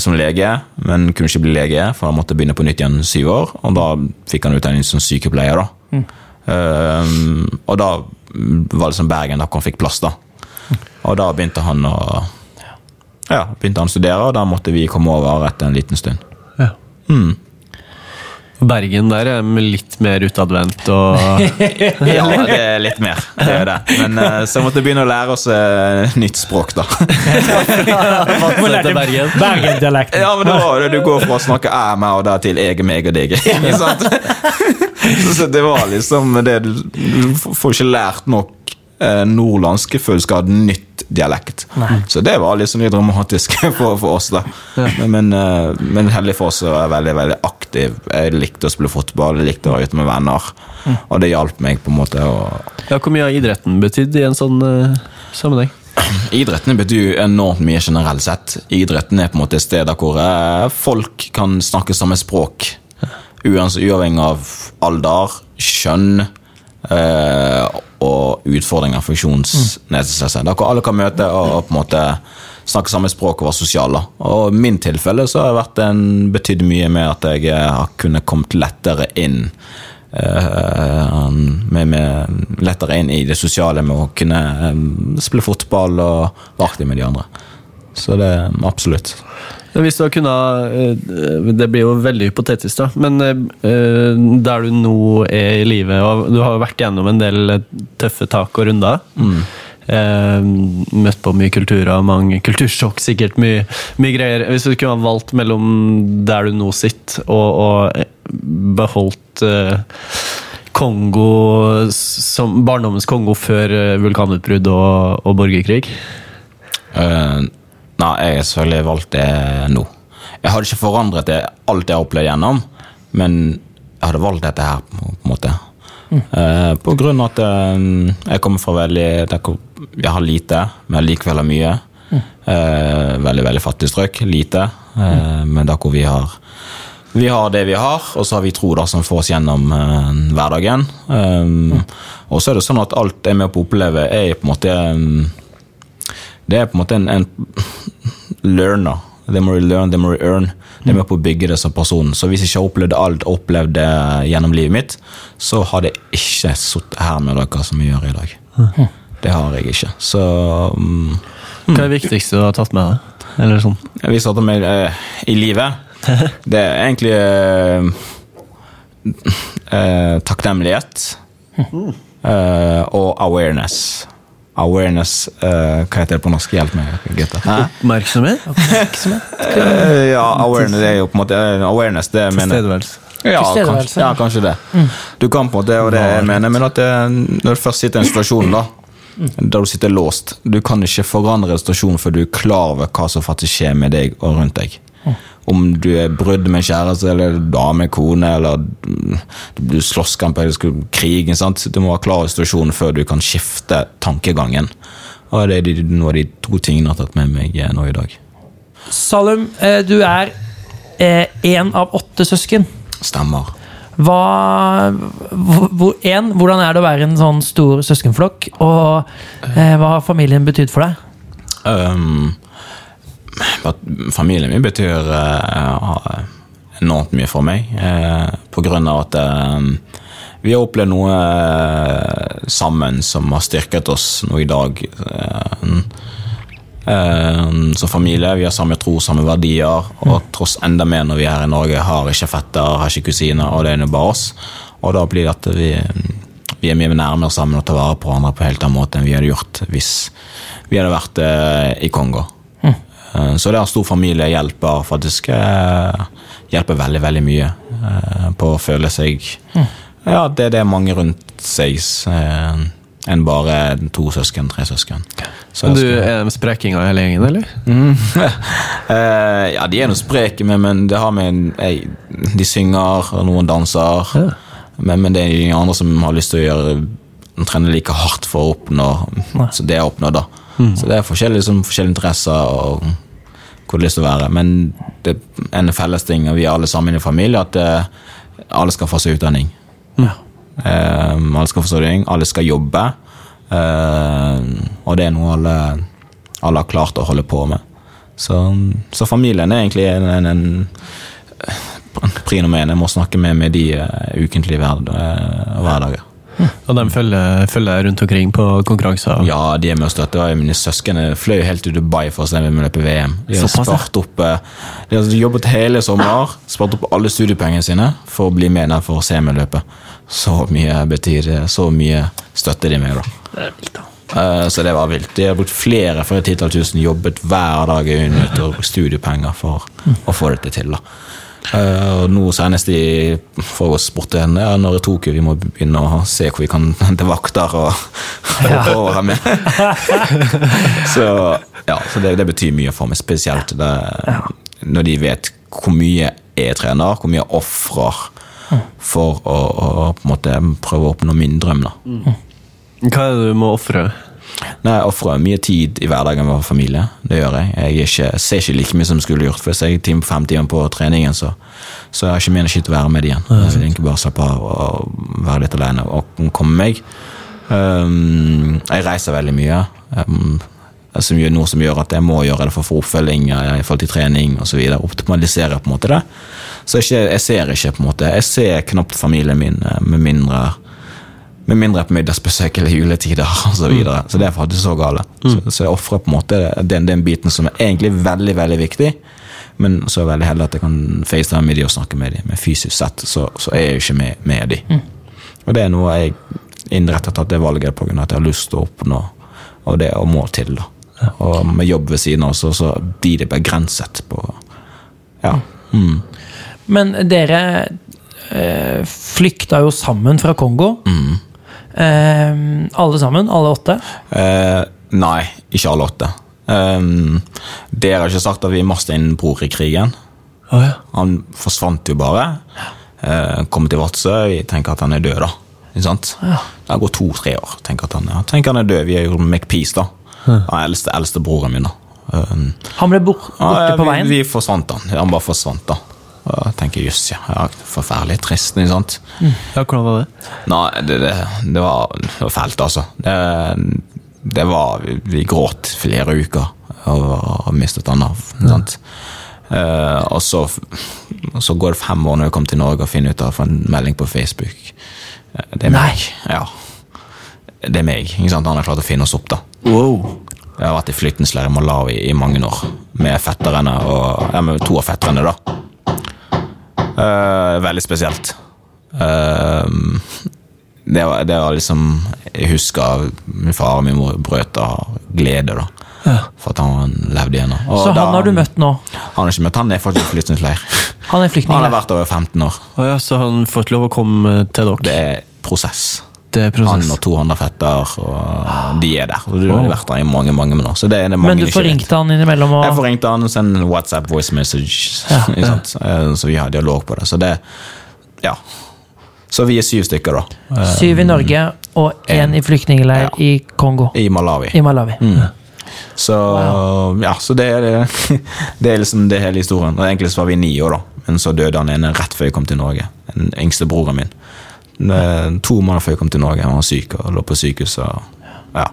som lege, men kunne ikke bli lege, for han måtte begynne på nytt igjen syv år. Og da fikk han utdanning som sykepleier. da. Mm. Og da var det som Bergen da han fikk plass. da. Og da begynte han å ja, begynte han å studere, og da måtte vi komme over etter en liten stund. Ja. Mm. Bergen der er litt mer utadvendt og [laughs] Ja, det er litt mer. Det er det. Men eh, så måtte jeg begynne å lære oss eh, nytt språk, da. [laughs] Bergen. Bergen-dialekten. Ja, men det var det. Du går fra å snakke æ, meg og da til eg, meg og deg. [laughs] Ikke sant? Så det var liksom det Du, du får ikke lært nok eh, nordlandsk før skal ha nytt dialekt. Så det var liksom litt dramatisk [laughs] for, for oss, da. Men, men, eh, men heldig for oss er var jeg veldig veldig aktiv. Jeg likte å spille fotball, jeg likte å være ute med venner. Og det hjalp meg på en måte å Ja, Hvor mye har idretten betydd i en sånn uh, sammenheng? [clears throat] Idretten betyr jo enormt mye generelt sett. Idretten er på en måte et sted hvor folk kan snakke samme språk. Uansett, Uavhengig av alder, kjønn og utfordringer, funksjonsnedsettelse. Der alle kan møte og, på en måte snakke samme språk og være sosiale. Og i min tilfelle så har det betydd mye med at jeg eh, har kunnet kommet lettere inn eh, med, med lettere inn i det sosiale med å kunne eh, spille fotball og være aktiv med de andre. Så det absolutt. Hvis du har kunnet eh, Det blir jo veldig hypotetisk, da. Men eh, der du nå er i livet, og du har jo vært gjennom en del eh, tøffe tak og runder. Eh, møtt på mye kulturer, mange kultursjokk, sikkert mye, mye greier. Hvis du kunne ha valgt mellom der du nå sitter, og, og beholdt eh, Kongo som barndommens Kongo før vulkanutbrudd og, og borgerkrig? Eh, nei, jeg har selvfølgelig valgt det nå. Jeg hadde ikke forandret det alt jeg har opplevd gjennom, men jeg hadde valgt dette her, på en måte. Eh, på grunn av at eh, jeg kommer fra veldig Jeg har lite, men likevel har mye. Eh, veldig, veldig fattig strøk. Lite. Eh, men der hvor vi har Vi har det vi har, og så har vi tro da som får oss gjennom hverdagen. Um, Og så er det sånn at alt jeg er med på å oppleve, er på en måte Det er på en måte en, en learner. They må you learn, they må you earn. Det er med på å bygge det som person. Så hvis jeg ikke har opplevd alt opplevd det gjennom livet mitt, så hadde jeg ikke sittet her med dere som jeg gjør i dag. Det har jeg ikke. Så um, Hva er det viktigste du har tatt med deg? Eller sånn? Vi vil starte med eh, i livet. [laughs] Det er egentlig uh, uh, takknemlighet eh, og awareness. Awareness uh, Hva heter det på norsk? Hjelp meg. Hæ? Oppmerksomhet? uh, ja, awareness det er jo på en måte eh, Awareness, det mener Tilstedeværelse. ja, kanskje, ja, kanskje det. Du kan på en måte, og det jeg mener, men at det, når du først sitter i en situasjon da, der du sitter låst, du kan ikke forandre en situasjon før du er klar over hva som faktisk skjer med deg og rundt deg. Om du er brudd med kjæreste, eller dame, kone, eller du slåsskamp eller skulle krig. Sant? Du må være klar situasjonen før du kan skifte tankegangen. Og det er noe av de to tingene jeg har tatt med meg eh, nå i dag. Salum, eh, du er én av åtte søsken. Stemmer. Hva, hvor, en, hvordan er det å være en sånn stor søskenflokk? Og eh, hva har familien betydd for deg? Um, familien min betyr eh, enormt mye for meg. eh, på grunn av at eh, vi har opplevd noe eh, sammen som har styrket oss nå i dag. eh, eh, som familie. Vi har samme tro, samme verdier. Og tross enda mer når vi er her i Norge, har ikke fetter, har ikke kusiner, og det er nå bare oss. Og da blir det at vi, vi er mye nærmere sammen og tar vare på hverandre på helt annen måte enn vi hadde gjort hvis vi hadde vært eh, i Kongo. Eh, Så det ha stor familie hjelper faktisk hjelper veldig, veldig mye eh, på å føle seg Ja, det, det er mange rundt seg eh, enn bare to søsken, tre søsken. Så Men du er de sprekinga i hele gjengen, eller? [laughs] Eh, ja, de er nå spreke, men, men det har med jeg, De synger, og noen danser. Ja. Men, men det er ingen andre som har lyst til å gjøre trene like hardt for å oppnå så det jeg har oppnådd. Da. Så det er forskjellige, liksom, forskjellige interesser og hvor det har lyst til å være. Men det er en felles ting, og vi er alle sammen i familie, at det, alle skal få seg utdanning. Ja. Eh, alle skal få seg utdanning, alle skal jobbe. Eh, og det er noe alle, alle har klart å holde på med. Så, så familien er egentlig en, en, en prinomen. Jeg må snakke med, med de uh, ukentlige hver, uh, hverdager. Og de følger, følger rundt omkring på konkurranser? Ja, de er med og støtter. Mine søsken fløy helt til Dubai for å se med løpe VM. De har spart opp eh, De har jobbet hele sommer, spart opp alle studiepengene sine for å bli med der for å se meg løpe. Så mye betyr det. Så mye støtter de meg, da. Eh, Så det var vilt. De har brukt flere flere titall tusen, jobbet hver dag i minutt og studiepenger for å få dette til. da. Eh, og nå senest i forgårs spurte henne ja, når i Tokyo vi må begynne å se hvor vi kan hente vakter og, og her med. [laughs] så ja, så det, det betyr mye for meg, spesielt det, når de vet hvor mye jeg trener, hvor mye jeg ofrer for å, å på en måte prøve å oppnå min drøm. da. Hva er det du må ofre? Nei, Jeg ofrer mye tid i hverdagen med familie. Det gjør jeg. Jeg ikke, ser ikke like mye som jeg skulle gjort. For hvis jeg er fem timer på treningen, så, så har jeg ikke mye energi til å være med igjen. igjen. Jeg vil egentlig bare slappe av og være litt alene og komme meg. Um, jeg reiser veldig mye. Um, som gjør, noe som gjør at jeg må gjøre det for å få oppfølging i forhold til trening osv. Optimalisere på en måte det. Så jeg, jeg ser ikke på en måte Jeg ser knapt familien min eh, med mindre med mindre på middagsbesøk eller juletider osv. Så, videre. så det er faktisk så gale. Så, så jeg ofrer på en måte den, den biten som er egentlig veldig veldig viktig. Men så er jeg veldig heldig at jeg kan facetime med de og snakke med de. Men fysisk sett så, så er jeg jo ikke med, med de. Og det er noe jeg innrettet at det valget på grunn av at jeg har lyst til å oppnå, og det og må til. da. Og med jobb ved siden av, så, så blir det begrenset på Ja. Mm. Men dere eh, flykta jo sammen fra Kongo. Eh, alle sammen? Alle åtte? Uh, nei, ikke alle åtte. Um, dere har ikke sagt at vi mista en bror i krigen. Oh, ja. Han forsvant jo bare. Uh, kom til Vadsø. Vi tenker at han er død, da. Sant? Det gått to-tre år. Tenker at han, ja, tenker han er død. Vi er jo McPeace, da. Han eldste, eldste broren min, da. Um, Han ble bort, borte ja, på vi, veien? vi forsvant han. Han bare forsvant, da. Og jeg tenker jøss, ja, ja, forferdelig trist. Ikke sant? Ja, hvordan var det? Nei, det, det, det, var, det var fælt, altså. Det, det var Vi, vi gråt flere uker og, mistet han av. Sant? Uh, og så, så går det fem år når jeg kommer til Norge og finner ut av får en melding på Facebook. Eh, Det er meg. Ja. Det er meg. Ikke sant? Han har klart å finne oss opp, da. Wow. Jeg har vært i flyktningsleir i Malawi i mange år. Med fetterne og ja, med to av fetterne, da. Eh, veldig spesielt. Uh, det, var, det var liksom Jeg husker min far og min mor brøt av glede, da. For at han levde igjen. Og Så da- han har du møtt nå? Han har ikke møtt, han er fortsatt i flyktningleir. Han. Han har vært over 15 år. Oh ja, så han får ikke lov å komme til dere? Det er prosess. Han og og 200 fetter, og de er der. Og du har vært der i mange mange år. Så det er det mange Men du ringt han innimellom og Jeg forringte han og sendte en WhatsApp voice message. ja? [laughs] Eh, Så vi har dialog på det. Så det Ja. Så vi er syv stykker, da. Eh, Syv i Norge og én i flyktningleir Ja. i Kongo. I Malawi. I Malawi. Så ja, så det er, det, [laughs] det er liksom det hele historien. Og Egentlig så var vi ni år, da. Men så døde han ene rett før jeg kom til Norge. Den yngste broren min. Det- To måneder før jeg kom til Norge. Han var syk og lå på sykehus. Og, ja.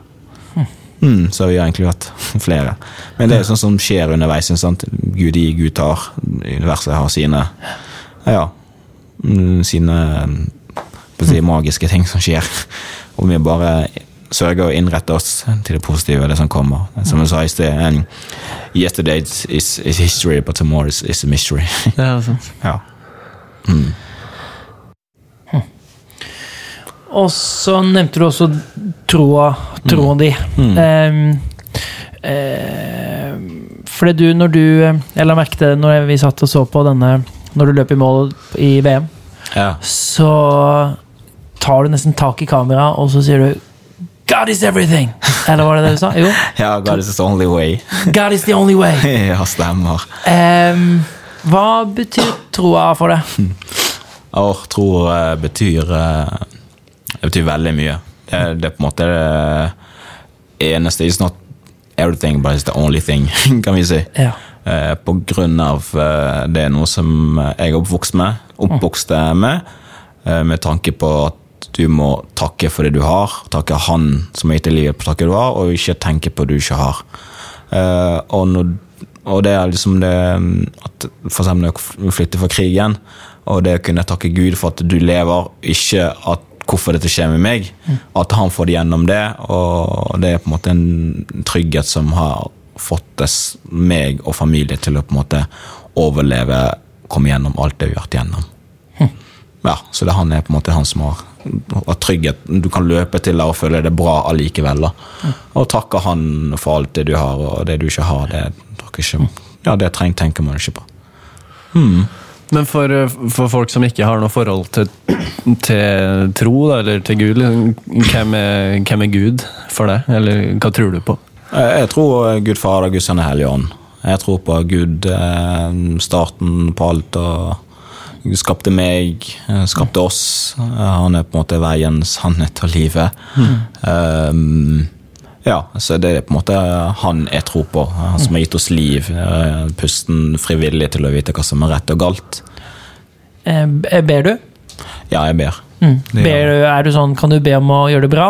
Mm, så vi har egentlig hatt [laughs] flere. Men det er sånn som skjer underveis. Sant? Gud gir, Gud tar. Universet har sine ja, mm, sine si, magiske ting som skjer. Og vi bare sørger å innrette oss til det positive, det som kommer. Som jeg sa i sted, yesterday is, is history, but tomorrow is, is a mystery. [laughs] Ja, sant. ja. Og så nevnte du også troa, troen di. Um, uh, fordi du, når du Jeg la merke til når vi satt og så på denne Når du løp i mål i VM, ja. så tar du nesten tak i kameraet, og så sier du God is everything! Eller var det det du sa? Jo. [laughs] Ja, God is the only way. God is the only way. [laughs] ja, stemmer. Um, hva betyr troa for deg? [laughs] Åh, tror eh, betyr eh, Det betyr veldig mye. Det, det er på en måte det eneste It's not everything, but it's the only thing, [laughs] kan vi si. Ja. Eh, På grunn av eh, det er noe som jeg er oppvokst med, oppvokst med, eh, med tanke på at du må takke for det du har, takke han som har gitt deg livet, takke takket du har, og ikke tenke på det du ikke har. Eh, Og, når, og det er liksom det at For eksempel når jeg flytter fra krigen, og det å kunne takke Gud for at du lever, ikke at hvorfor dette skjer med meg, at han får det gjennom det, og det er på en måte en trygghet som har fått meg og familie til å på en måte overleve, komme gjennom alt det vi har vært gjennom. Ja, så det han er på en måte han som har, har trygghet. Du kan løpe til deg og føle det bra allikevel. Da. Og takke han for alt det du har, og det du ikke har, det, ikke, ja, det treng, tenker man ikke på. Men for, eh, for folk som ikke har noe forhold til, til tro, da, eller til Gud, liksom, hvem er, hvem er Gud for deg? Eller hva tror du på? Jeg tror Gud Fader, Gud Sønn og Hellig Ånd. Jeg tror på Gud, eh, starten på alt. og Gud skapte meg, eh, skapte oss. Eh, Han er på en måte veien, sannhet og livet. Um, ja, så det er på en måte han jeg tror på. Han som har gitt oss liv. eh, Pusten frivillig til å vite hva som er rett og galt. Eh, ber du? Ja, jeg ber. Mm. Ber du, er du sånn, kan du be om å gjøre det bra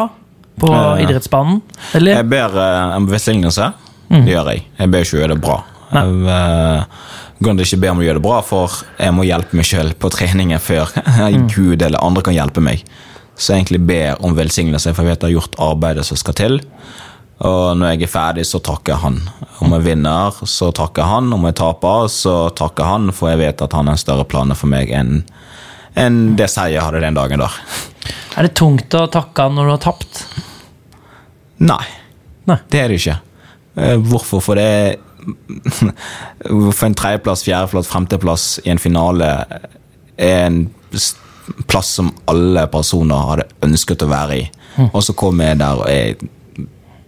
på Eh, idrettsbanen? Eller? Jeg ber eh, om velsignelse. Det gjør jeg. Jeg ber ikke å gjøre det bra. Jeg eh, kan ikke be om å gjøre det bra, for jeg må hjelpe meg sjøl på treningen før [laughs] Gud eller andre kan hjelpe meg. Så jeg egentlig ber om velsignelse, for jeg vet jeg har gjort arbeidet som skal til. Og når jeg er ferdig, så takker jeg han. Om jeg vinner, så takker jeg han. Om jeg taper, så takker jeg han, for jeg vet at han har større planer for meg enn enn det seier jeg hadde den dagen der. Er det tungt å takke han når du har tapt? Nei. Nei. Det er det ikke. Eh, Hvorfor? For det er [laughs] For en tredjeplass, fjerdeplass, femteplass i en finale er en plass som alle personer hadde ønsket å være i. Og så kommer jeg der og er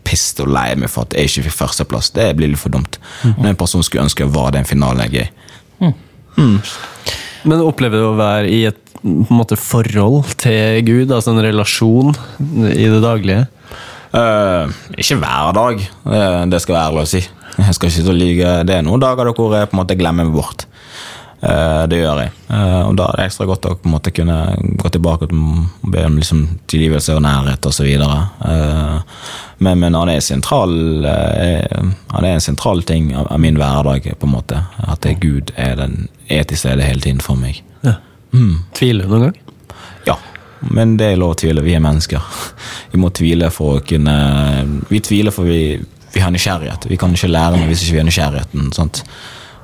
pissed og lei meg for at jeg ikke fikk førsteplass. Det blir litt for dumt. Når en person skulle ønske var den finalen jeg er i. Men opplever du å være i et på en måte, forhold til Gud, altså en relasjon i det daglige? Uh, ikke hver dag, eh, det skal være ærlig å si. Jeg skal ikke så lyge. Det er noen dager hvor jeg på en måte glemmer meg bort. Eh, det gjør jeg. Eh, og da er det ekstra godt å på en måte kunne gå tilbake og be om liksom, tilgivelse og nærhet osv. Uh, men, men han er sentral eh, Han er en sentral ting av, min hverdag, på en måte. At det, Gud er, den, er til stede hele tiden for meg. Ja. Mm. Tviler du noen gang? Ja, men det er lov å tvile. Vi er mennesker. [laughs] Vi må tvile for å kunne Vi tviler for vi, vi har nysgjerrighet. Vi kan ikke lære noe hvis ikke vi har nysgjerrigheten. sant?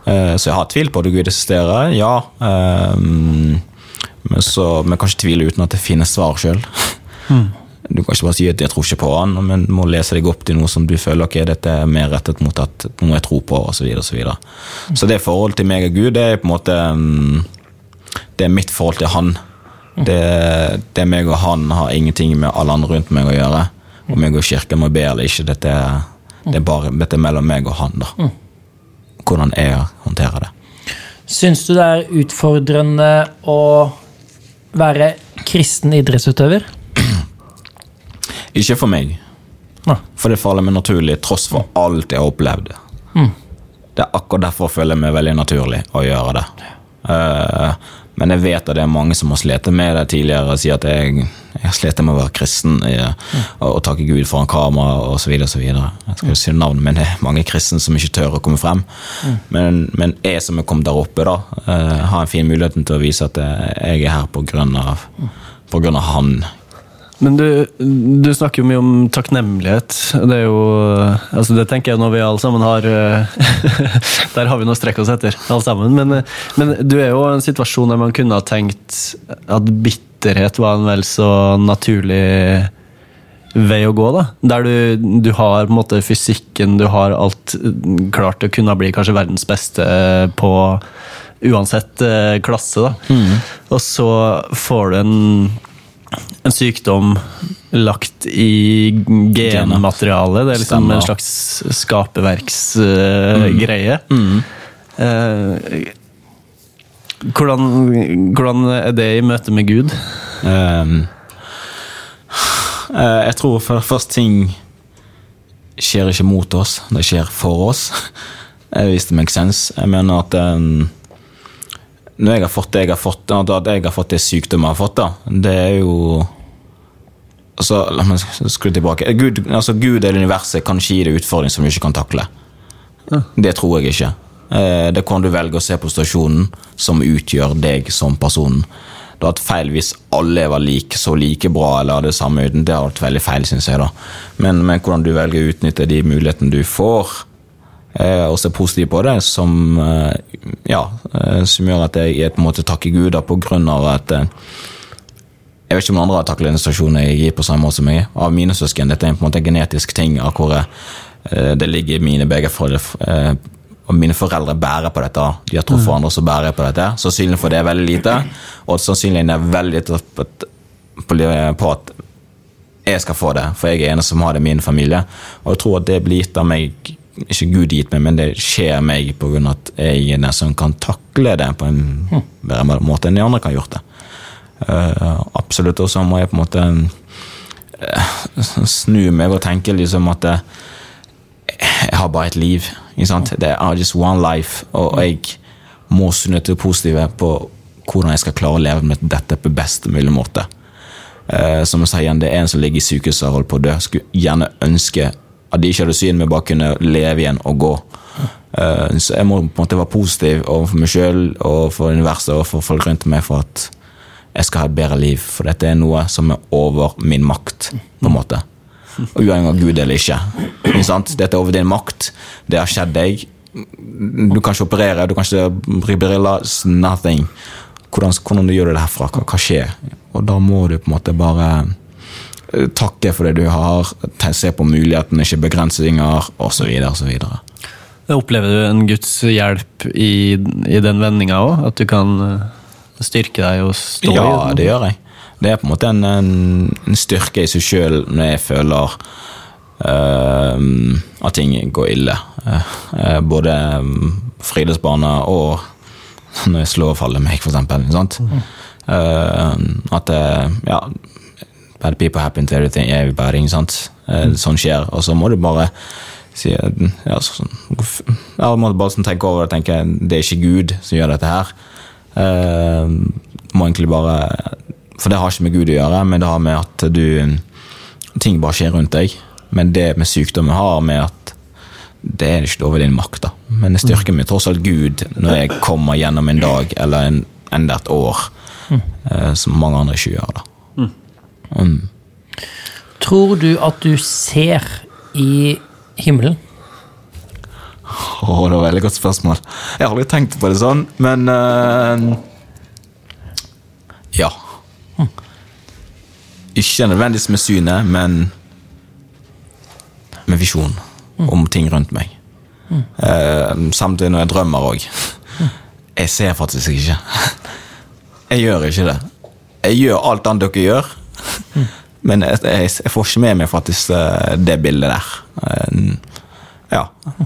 Eh, Så jeg har tvilt på at Gud eksisterer, ja. Ehm, Men så men ikke tvile uten at det finnes svar sjøl. Du kan ikke bare si at 'jeg tror ikke på han', men må lese deg opp til noe som du føler ok, dette er mer rettet mot at noe jeg tror på, osv. Så, videre, og så, videre. så det forholdet til meg og Gud, det er på en måte mm, Det er mitt forhold til han. Det, det er meg og han har ingenting med alle andre rundt meg å gjøre. Om jeg går i kirken må be eller ikke, dette det er bare dette er mellom meg og han. da. Hvordan jeg håndterer det. Syns du det er utfordrende å være kristen idrettsutøver? Ikke for meg. Nei. For det faller meg naturlig, tross for alt jeg har opplevd. Det er akkurat derfor jeg føler meg veldig naturlig å gjøre det. Eh, men jeg vet at det er mange som har slitt med det tidligere. Sier at jeg, jeg slitt med å være kristen jeg, og, og takke Gud foran kamera osv. Jeg skal jo si navnet, men det er mange kristne som ikke tør å komme frem. Men, men jeg som er kommet der oppe, da, eh, har en fin mulighet til å vise at jeg er her på grunn av, på grunn han. Men du, du snakker jo mye om takknemlighet. Det er jo altså Det tenker jeg når vi alle sammen har eh, [laughs] Der har vi noe å strekke oss etter, alle sammen. Men, eh, men du er jo i en situasjon der man kunne ha tenkt at bitterhet var en vel så naturlig vei å gå, da. Der du, du har på en måte fysikken, du har alt klart til å kunne bli kanskje verdens beste på uansett eh, klasse, da. Og så får du en en sykdom lagt i genmaterialet. Det er liksom en slags skaperverksgreie. Eh, hvordan, hvordan er det i møte med Gud? Um, uh, jeg tror for først ting skjer ikke mot oss, det skjer for oss. [laughs] Hvis det makes sense. Jeg mener at ehm, når jeg har fått det jeg har fått, at jeg har fått det sykdommen jeg har fått, da, det er jo altså, La meg skru tilbake. Gud, altså, Gud eller universet kan ikke gi deg utfordring som du ikke kan takle. Det tror jeg ikke. Eh, Det kan du velge å se på stasjonen som utgjør deg som personen. Det hadde vært feil hvis alle var like, så like bra eller hadde samme uten. Det hadde vært veldig feil, syns jeg. da. Men, men hvordan du velger å utnytte de mulighetene du får, og ser positivt på det, som, eh, ja, eh, som gjør at jeg på en måte takker Gud da, på grunn av at eh, jeg vet ikke om andre har situasjon jeg gir på samme måte som jeg. Av mine søsken, dette er på en måte en genetisk ting av hvor eh, det ligger i mine begge foreldre eh, og mine foreldre bærer på dette. De har truffet andre, så bærer jeg på dette. Sannsynligheten for det er veldig lite, og sannsynligheten er veldig lite på at- jeg skal få det, for jeg er eneste som har det i min familie. Og jeg tror at det blir gitt av meg, ikke Gud gitt meg, men det skjer meg av at jeg er den som kan takle det på en bedre måte enn de andre kan gjort det. Uh, absolutt. Og så må jeg på en måte uh, snu meg og tenke liksom at uh, jeg har bare et liv. Ikke sant? Det er just one life, og jeg må snu til det positive på hvordan jeg skal klare å leve med dette på best mulig måte. Som jeg sa igjen, Det er en som ligger i sykehuset og holder på å dø. Skulle gjerne ønske at de ikke hadde syn, men bare kunne leve igjen og gå. Eh, så jeg må på en måte være positiv overfor meg sjøl og for universet og for folk rundt meg for at jeg skal ha et bedre liv. For dette er noe som er over min makt, på en måte. Og Uavhengig av Gud eller ikke. Dette er over din makt. Det har skjedd deg. Du kan ikke operere, du kan ikke bruke briller. Nothing. Hvordan, hvordan du gjør det herfra? Hva, hva skjer? Og da må du på en måte bare takke for det du har, se på mulighetene, ikke begrensninger, osv. Opplever du en Guds hjelp i, i den vendinga òg? At du kan eh, styrke deg og stå i Ja, det gjør jeg. Det er på en måte en, en, en styrke i seg sjøl når jeg føler uh, at ting går ille. Uh, eh, både friluftsbane og [laughs] når jeg slår og faller meg, for eksempel. Eh, at eh, ja Bad people happen to everything, everybody. Ikke sant? Mm. sånn skjer. Og så må du bare si ja, sånn, ja, må du bare sånn tenke over det tenke det er ikke Gud som gjør dette her. Uh, må egentlig bare For det har ikke med Gud å gjøre, men det har med at du ting bare skjer rundt deg. Men det med sykdommen har med at det er ikke over din makt. da. Men det styrker meg tross alt Gud når jeg kommer gjennom en dag eller en, enda et år, uh, som mange andre ikke gjør. da. Mm. Tror du at du ser i himmelen? Åh, det var et veldig godt spørsmål. Jeg har aldri tenkt på det sånn, men uh, Ja. Ikke nødvendigvis med synet, men med visjon om ting rundt meg. Eh, samtidig når jeg drømmer òg. Jeg ser faktisk ikke. [laughs] Jeg gjør ikke det. Jeg gjør alt annet dere gjør, [laughs] men jeg, jeg, jeg får ikke med meg faktisk eh, det bildet der. Eh, ja.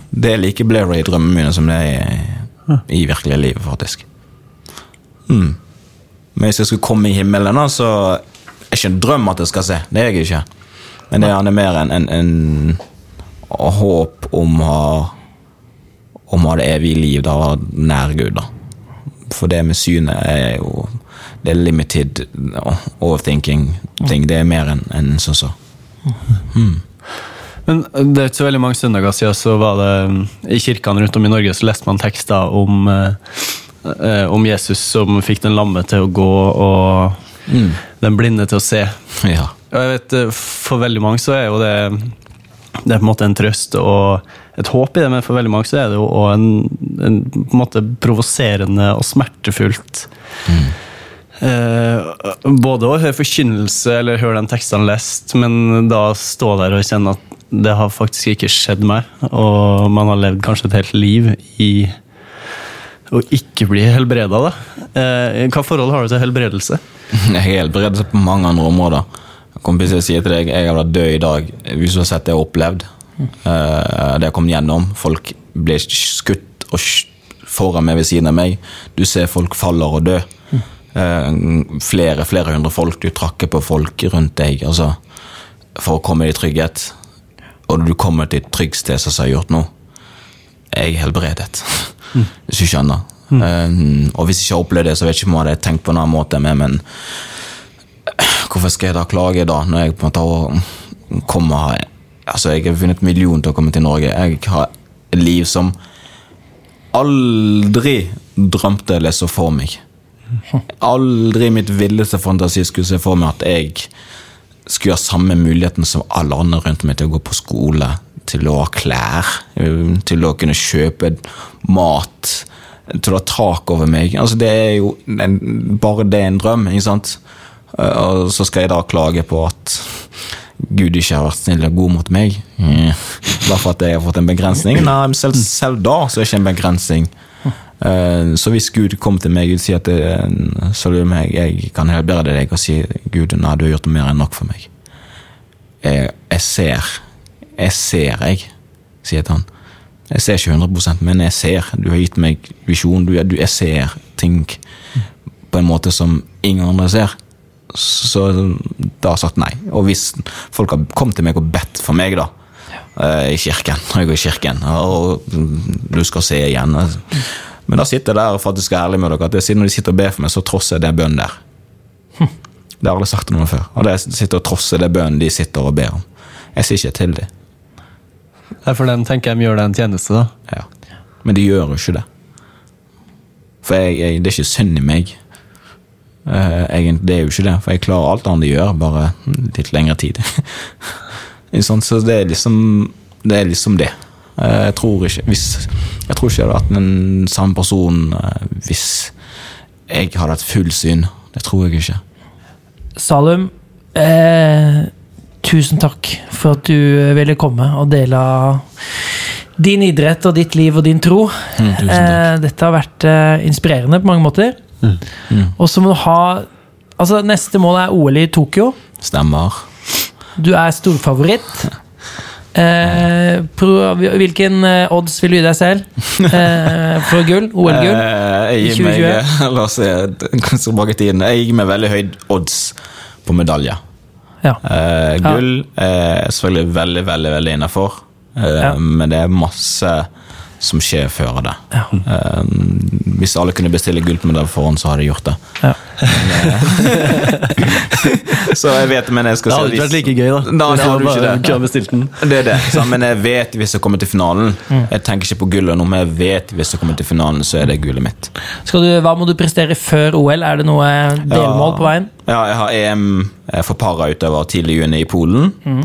Det er like blurry i drømmene mine som det er i, i virkelige livet, faktisk. Mm. Men hvis jeg skulle komme i himmelen, da, så er ikke en drøm at jeg skal se. Det er jeg ikke. Men det er gjerne mer en, en, en håp om å om å ha det evige liv, da, nær Gud. da. For det med synet er jo Det er limited overthinking-ting. Det er mer enn en sånn så. Men det er ikke så veldig mange søndager siden så var det mm, i kirkene rundt om i Norge så leste man tekster om, eh, om Jesus som fikk den lamme til å gå og den blinde til å se. [laughs] Ja. Og jeg vet, For veldig mange så er jo det det er på en måte en trøst og et håp i det, men for veldig mange så er det jo en, en på en måte provoserende og smertefullt. Eh, både å høre forkynnelse eller høre den teksten lest, men da stå der og kjenne at det har faktisk ikke skjedd meg, og man har levd kanskje et helt liv i å ikke bli helbreda. da. Eh, hva forhold har du til helbredelse? [laughs] Jeg er helbredet på mange andre områder. Kompiser sier til deg jeg har vært død i dag hvis du har sett det jeg har opplevd. eh, det jeg kom gjennom. Folk blir skutt og foran meg ved siden av meg. Du ser folk faller og dø. Eh, flere flere hundre folk. Du trakker på folk rundt deg altså, for å komme i trygghet. Og du kommer til et trygt sted som har gjort nå, er helbredet, helbredet. [laughs] Hvis du skjønner. Eh, og hvis jeg ikke har opplevd det, så vet jeg ikke om jeg hadde tenkt på en annen måte. Med, men [clears throat] hvorfor skal jeg da klage, da, når jeg på en måte kommer Altså, jeg har vunnet million til å komme til Norge. Jeg har et liv som aldri drømte eller så for meg. Aldri i mitt villeste fantasi skulle se for meg at jeg skulle ha samme muligheten som alle andre rundt meg til å gå på skole, til å ha klær, til å kunne kjøpe mat, til å ha tak over meg. Altså, det er jo en, bare det er en drøm, ikke sant? Eh, Og så skal jeg da klage på at Gud ikke har vært snill og god mot meg. Mm. Bare for at jeg har fått en begrensning? Nei, selv, selv da så er det ikke en begrensning. Eh, Så hvis Gud kom til meg og sier at så lurer meg, jeg kan helbrede deg og si Gud, nei, du har gjort mer enn nok for meg. Jeg, jeg ser. Jeg ser, jeg, sier han. Jeg ser ikke 100 men jeg ser. Du har gitt meg visjon. Du, du, jeg ser ting på en måte som ingen andre ser. Så da har jeg sagt nei. Og hvis folk har kommet til meg og bedt for meg, da, eh, i kirken, når jeg går i kirken, og du skal se igjen Men da sitter jeg der og faktisk er ærlig med dere, at det, siden de sitter og ber for meg, så trosser jeg det bønnen der. Det har alle sagt til noen før. Og det sitter og trosser det bønnen de sitter og ber om. Jeg sier ikke til dem. For den tenker jeg de gjør deg en tjeneste, da. Ja. Men de gjør jo ikke det. For jeg, jeg, det er ikke synd i meg. Uh, egentlig, det er jo ikke det, for jeg klarer alt annet de gjør, bare litt lengre tid. [laughs] Ikke? Så det er liksom det. Er liksom det. Eh, jeg tror ikke hvis, Jeg tror ikke jeg hadde vært den samme personen eh, hvis jeg hadde hatt full syn. Det tror jeg ikke. Salum, eh, tusen takk for at du ville komme og dele din idrett og ditt liv og din tro. Mm. Eh, dette har vært eh, inspirerende på mange måter. Mm. Og så må du ha Altså, neste mål er OL i Tokyo. Stemmer. Du er storfavoritt. [laughs] Eh, pro, hvilken eh, odds vil du gi deg selv eh, for gull? OL-gull? Eh, jeg gir meg 2020. La oss se, [laughs] tilbake tiden. Jeg gir meg veldig høyt odds på medalje. Ja. Eh, gull er selvfølgelig veldig, veldig veldig innafor. Eh, Ja. Men det er masse som skjer før det. Eh, hvis alle kunne bestille gullmedalje på forhånd, så hadde de gjort det. Ja. [laughs] så jeg vet, men jeg skal Det hadde ikke vært like gøy, da. da det hadde bare, ikke det. Bestilt den. Det er det, så, men jeg vet hvis jeg kommer til finalen Mm. Jeg tenker ikke på gullet nå, men jeg vet hvis jeg kommer til finalen, så er det gullet mitt. Du, hva må du prestere før OL? Er det noe delmål på veien? Ja, jeg har EM for parautøver tidlig i juni i Polen. Mm.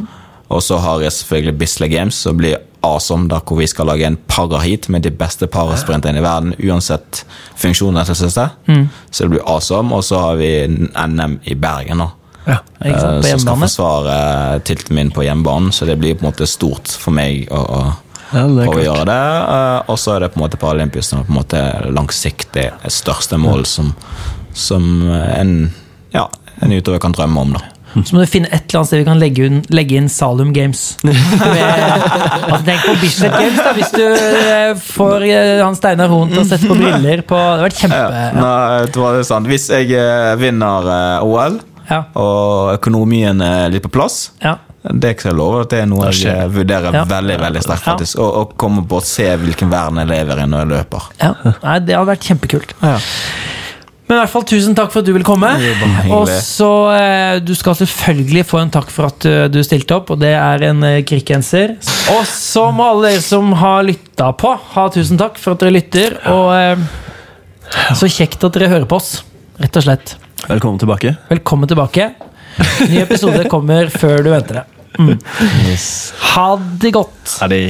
Og så har jeg selvfølgelig Bisley Games, som blir awesome, der hvor vi skal lage en paraheat med de beste parasprinterne i verden, uansett funksjon. etter siste. Mm. Så det blir awesome. Og så har vi NM i Bergen, da. Sant, Eh, på som skal forsvare tilten min på hjemmebanen, så det blir på en måte stort for meg å, å Ja, å gjøre det. eh, Og så er det på en måte Paralympics som er på en måte langsiktig største mål som, som en, ja, en utøver kan drømme om. da. Så må du finne et eller annet sted vi kan legge inn, legge inn Salum Games. [laughs] Med, altså, tenk på Bislett Games, da, hvis du eh, får eh, han Steinar Hoen til å sette på briller på Det hadde vært kjempe... Ja, nei, det var sant. Hvis jeg eh, vinner OL, Ja. og økonomien er litt på plass Ja. det kan jeg love at det er noe jeg eh, vurderer Ja. veldig veldig sterkt. Faktisk og komme på å se hvilken verden jeg lever i når jeg løper. ja. Nei, det hadde vært kjempekult. Men i hvert fall tusen takk for at du ville komme. Og så eh, Du skal selvfølgelig få en takk for at eh, du stilte opp, og det er en eh, krikkgenser. Og så må alle dere som har lytta på, ha tusen takk for at dere lytter. Og så kjekt at dere hører på oss, rett og slett. Velkommen tilbake. Velkommen tilbake. Ny episode kommer før du venter det. Mm. Ha det godt. Ha det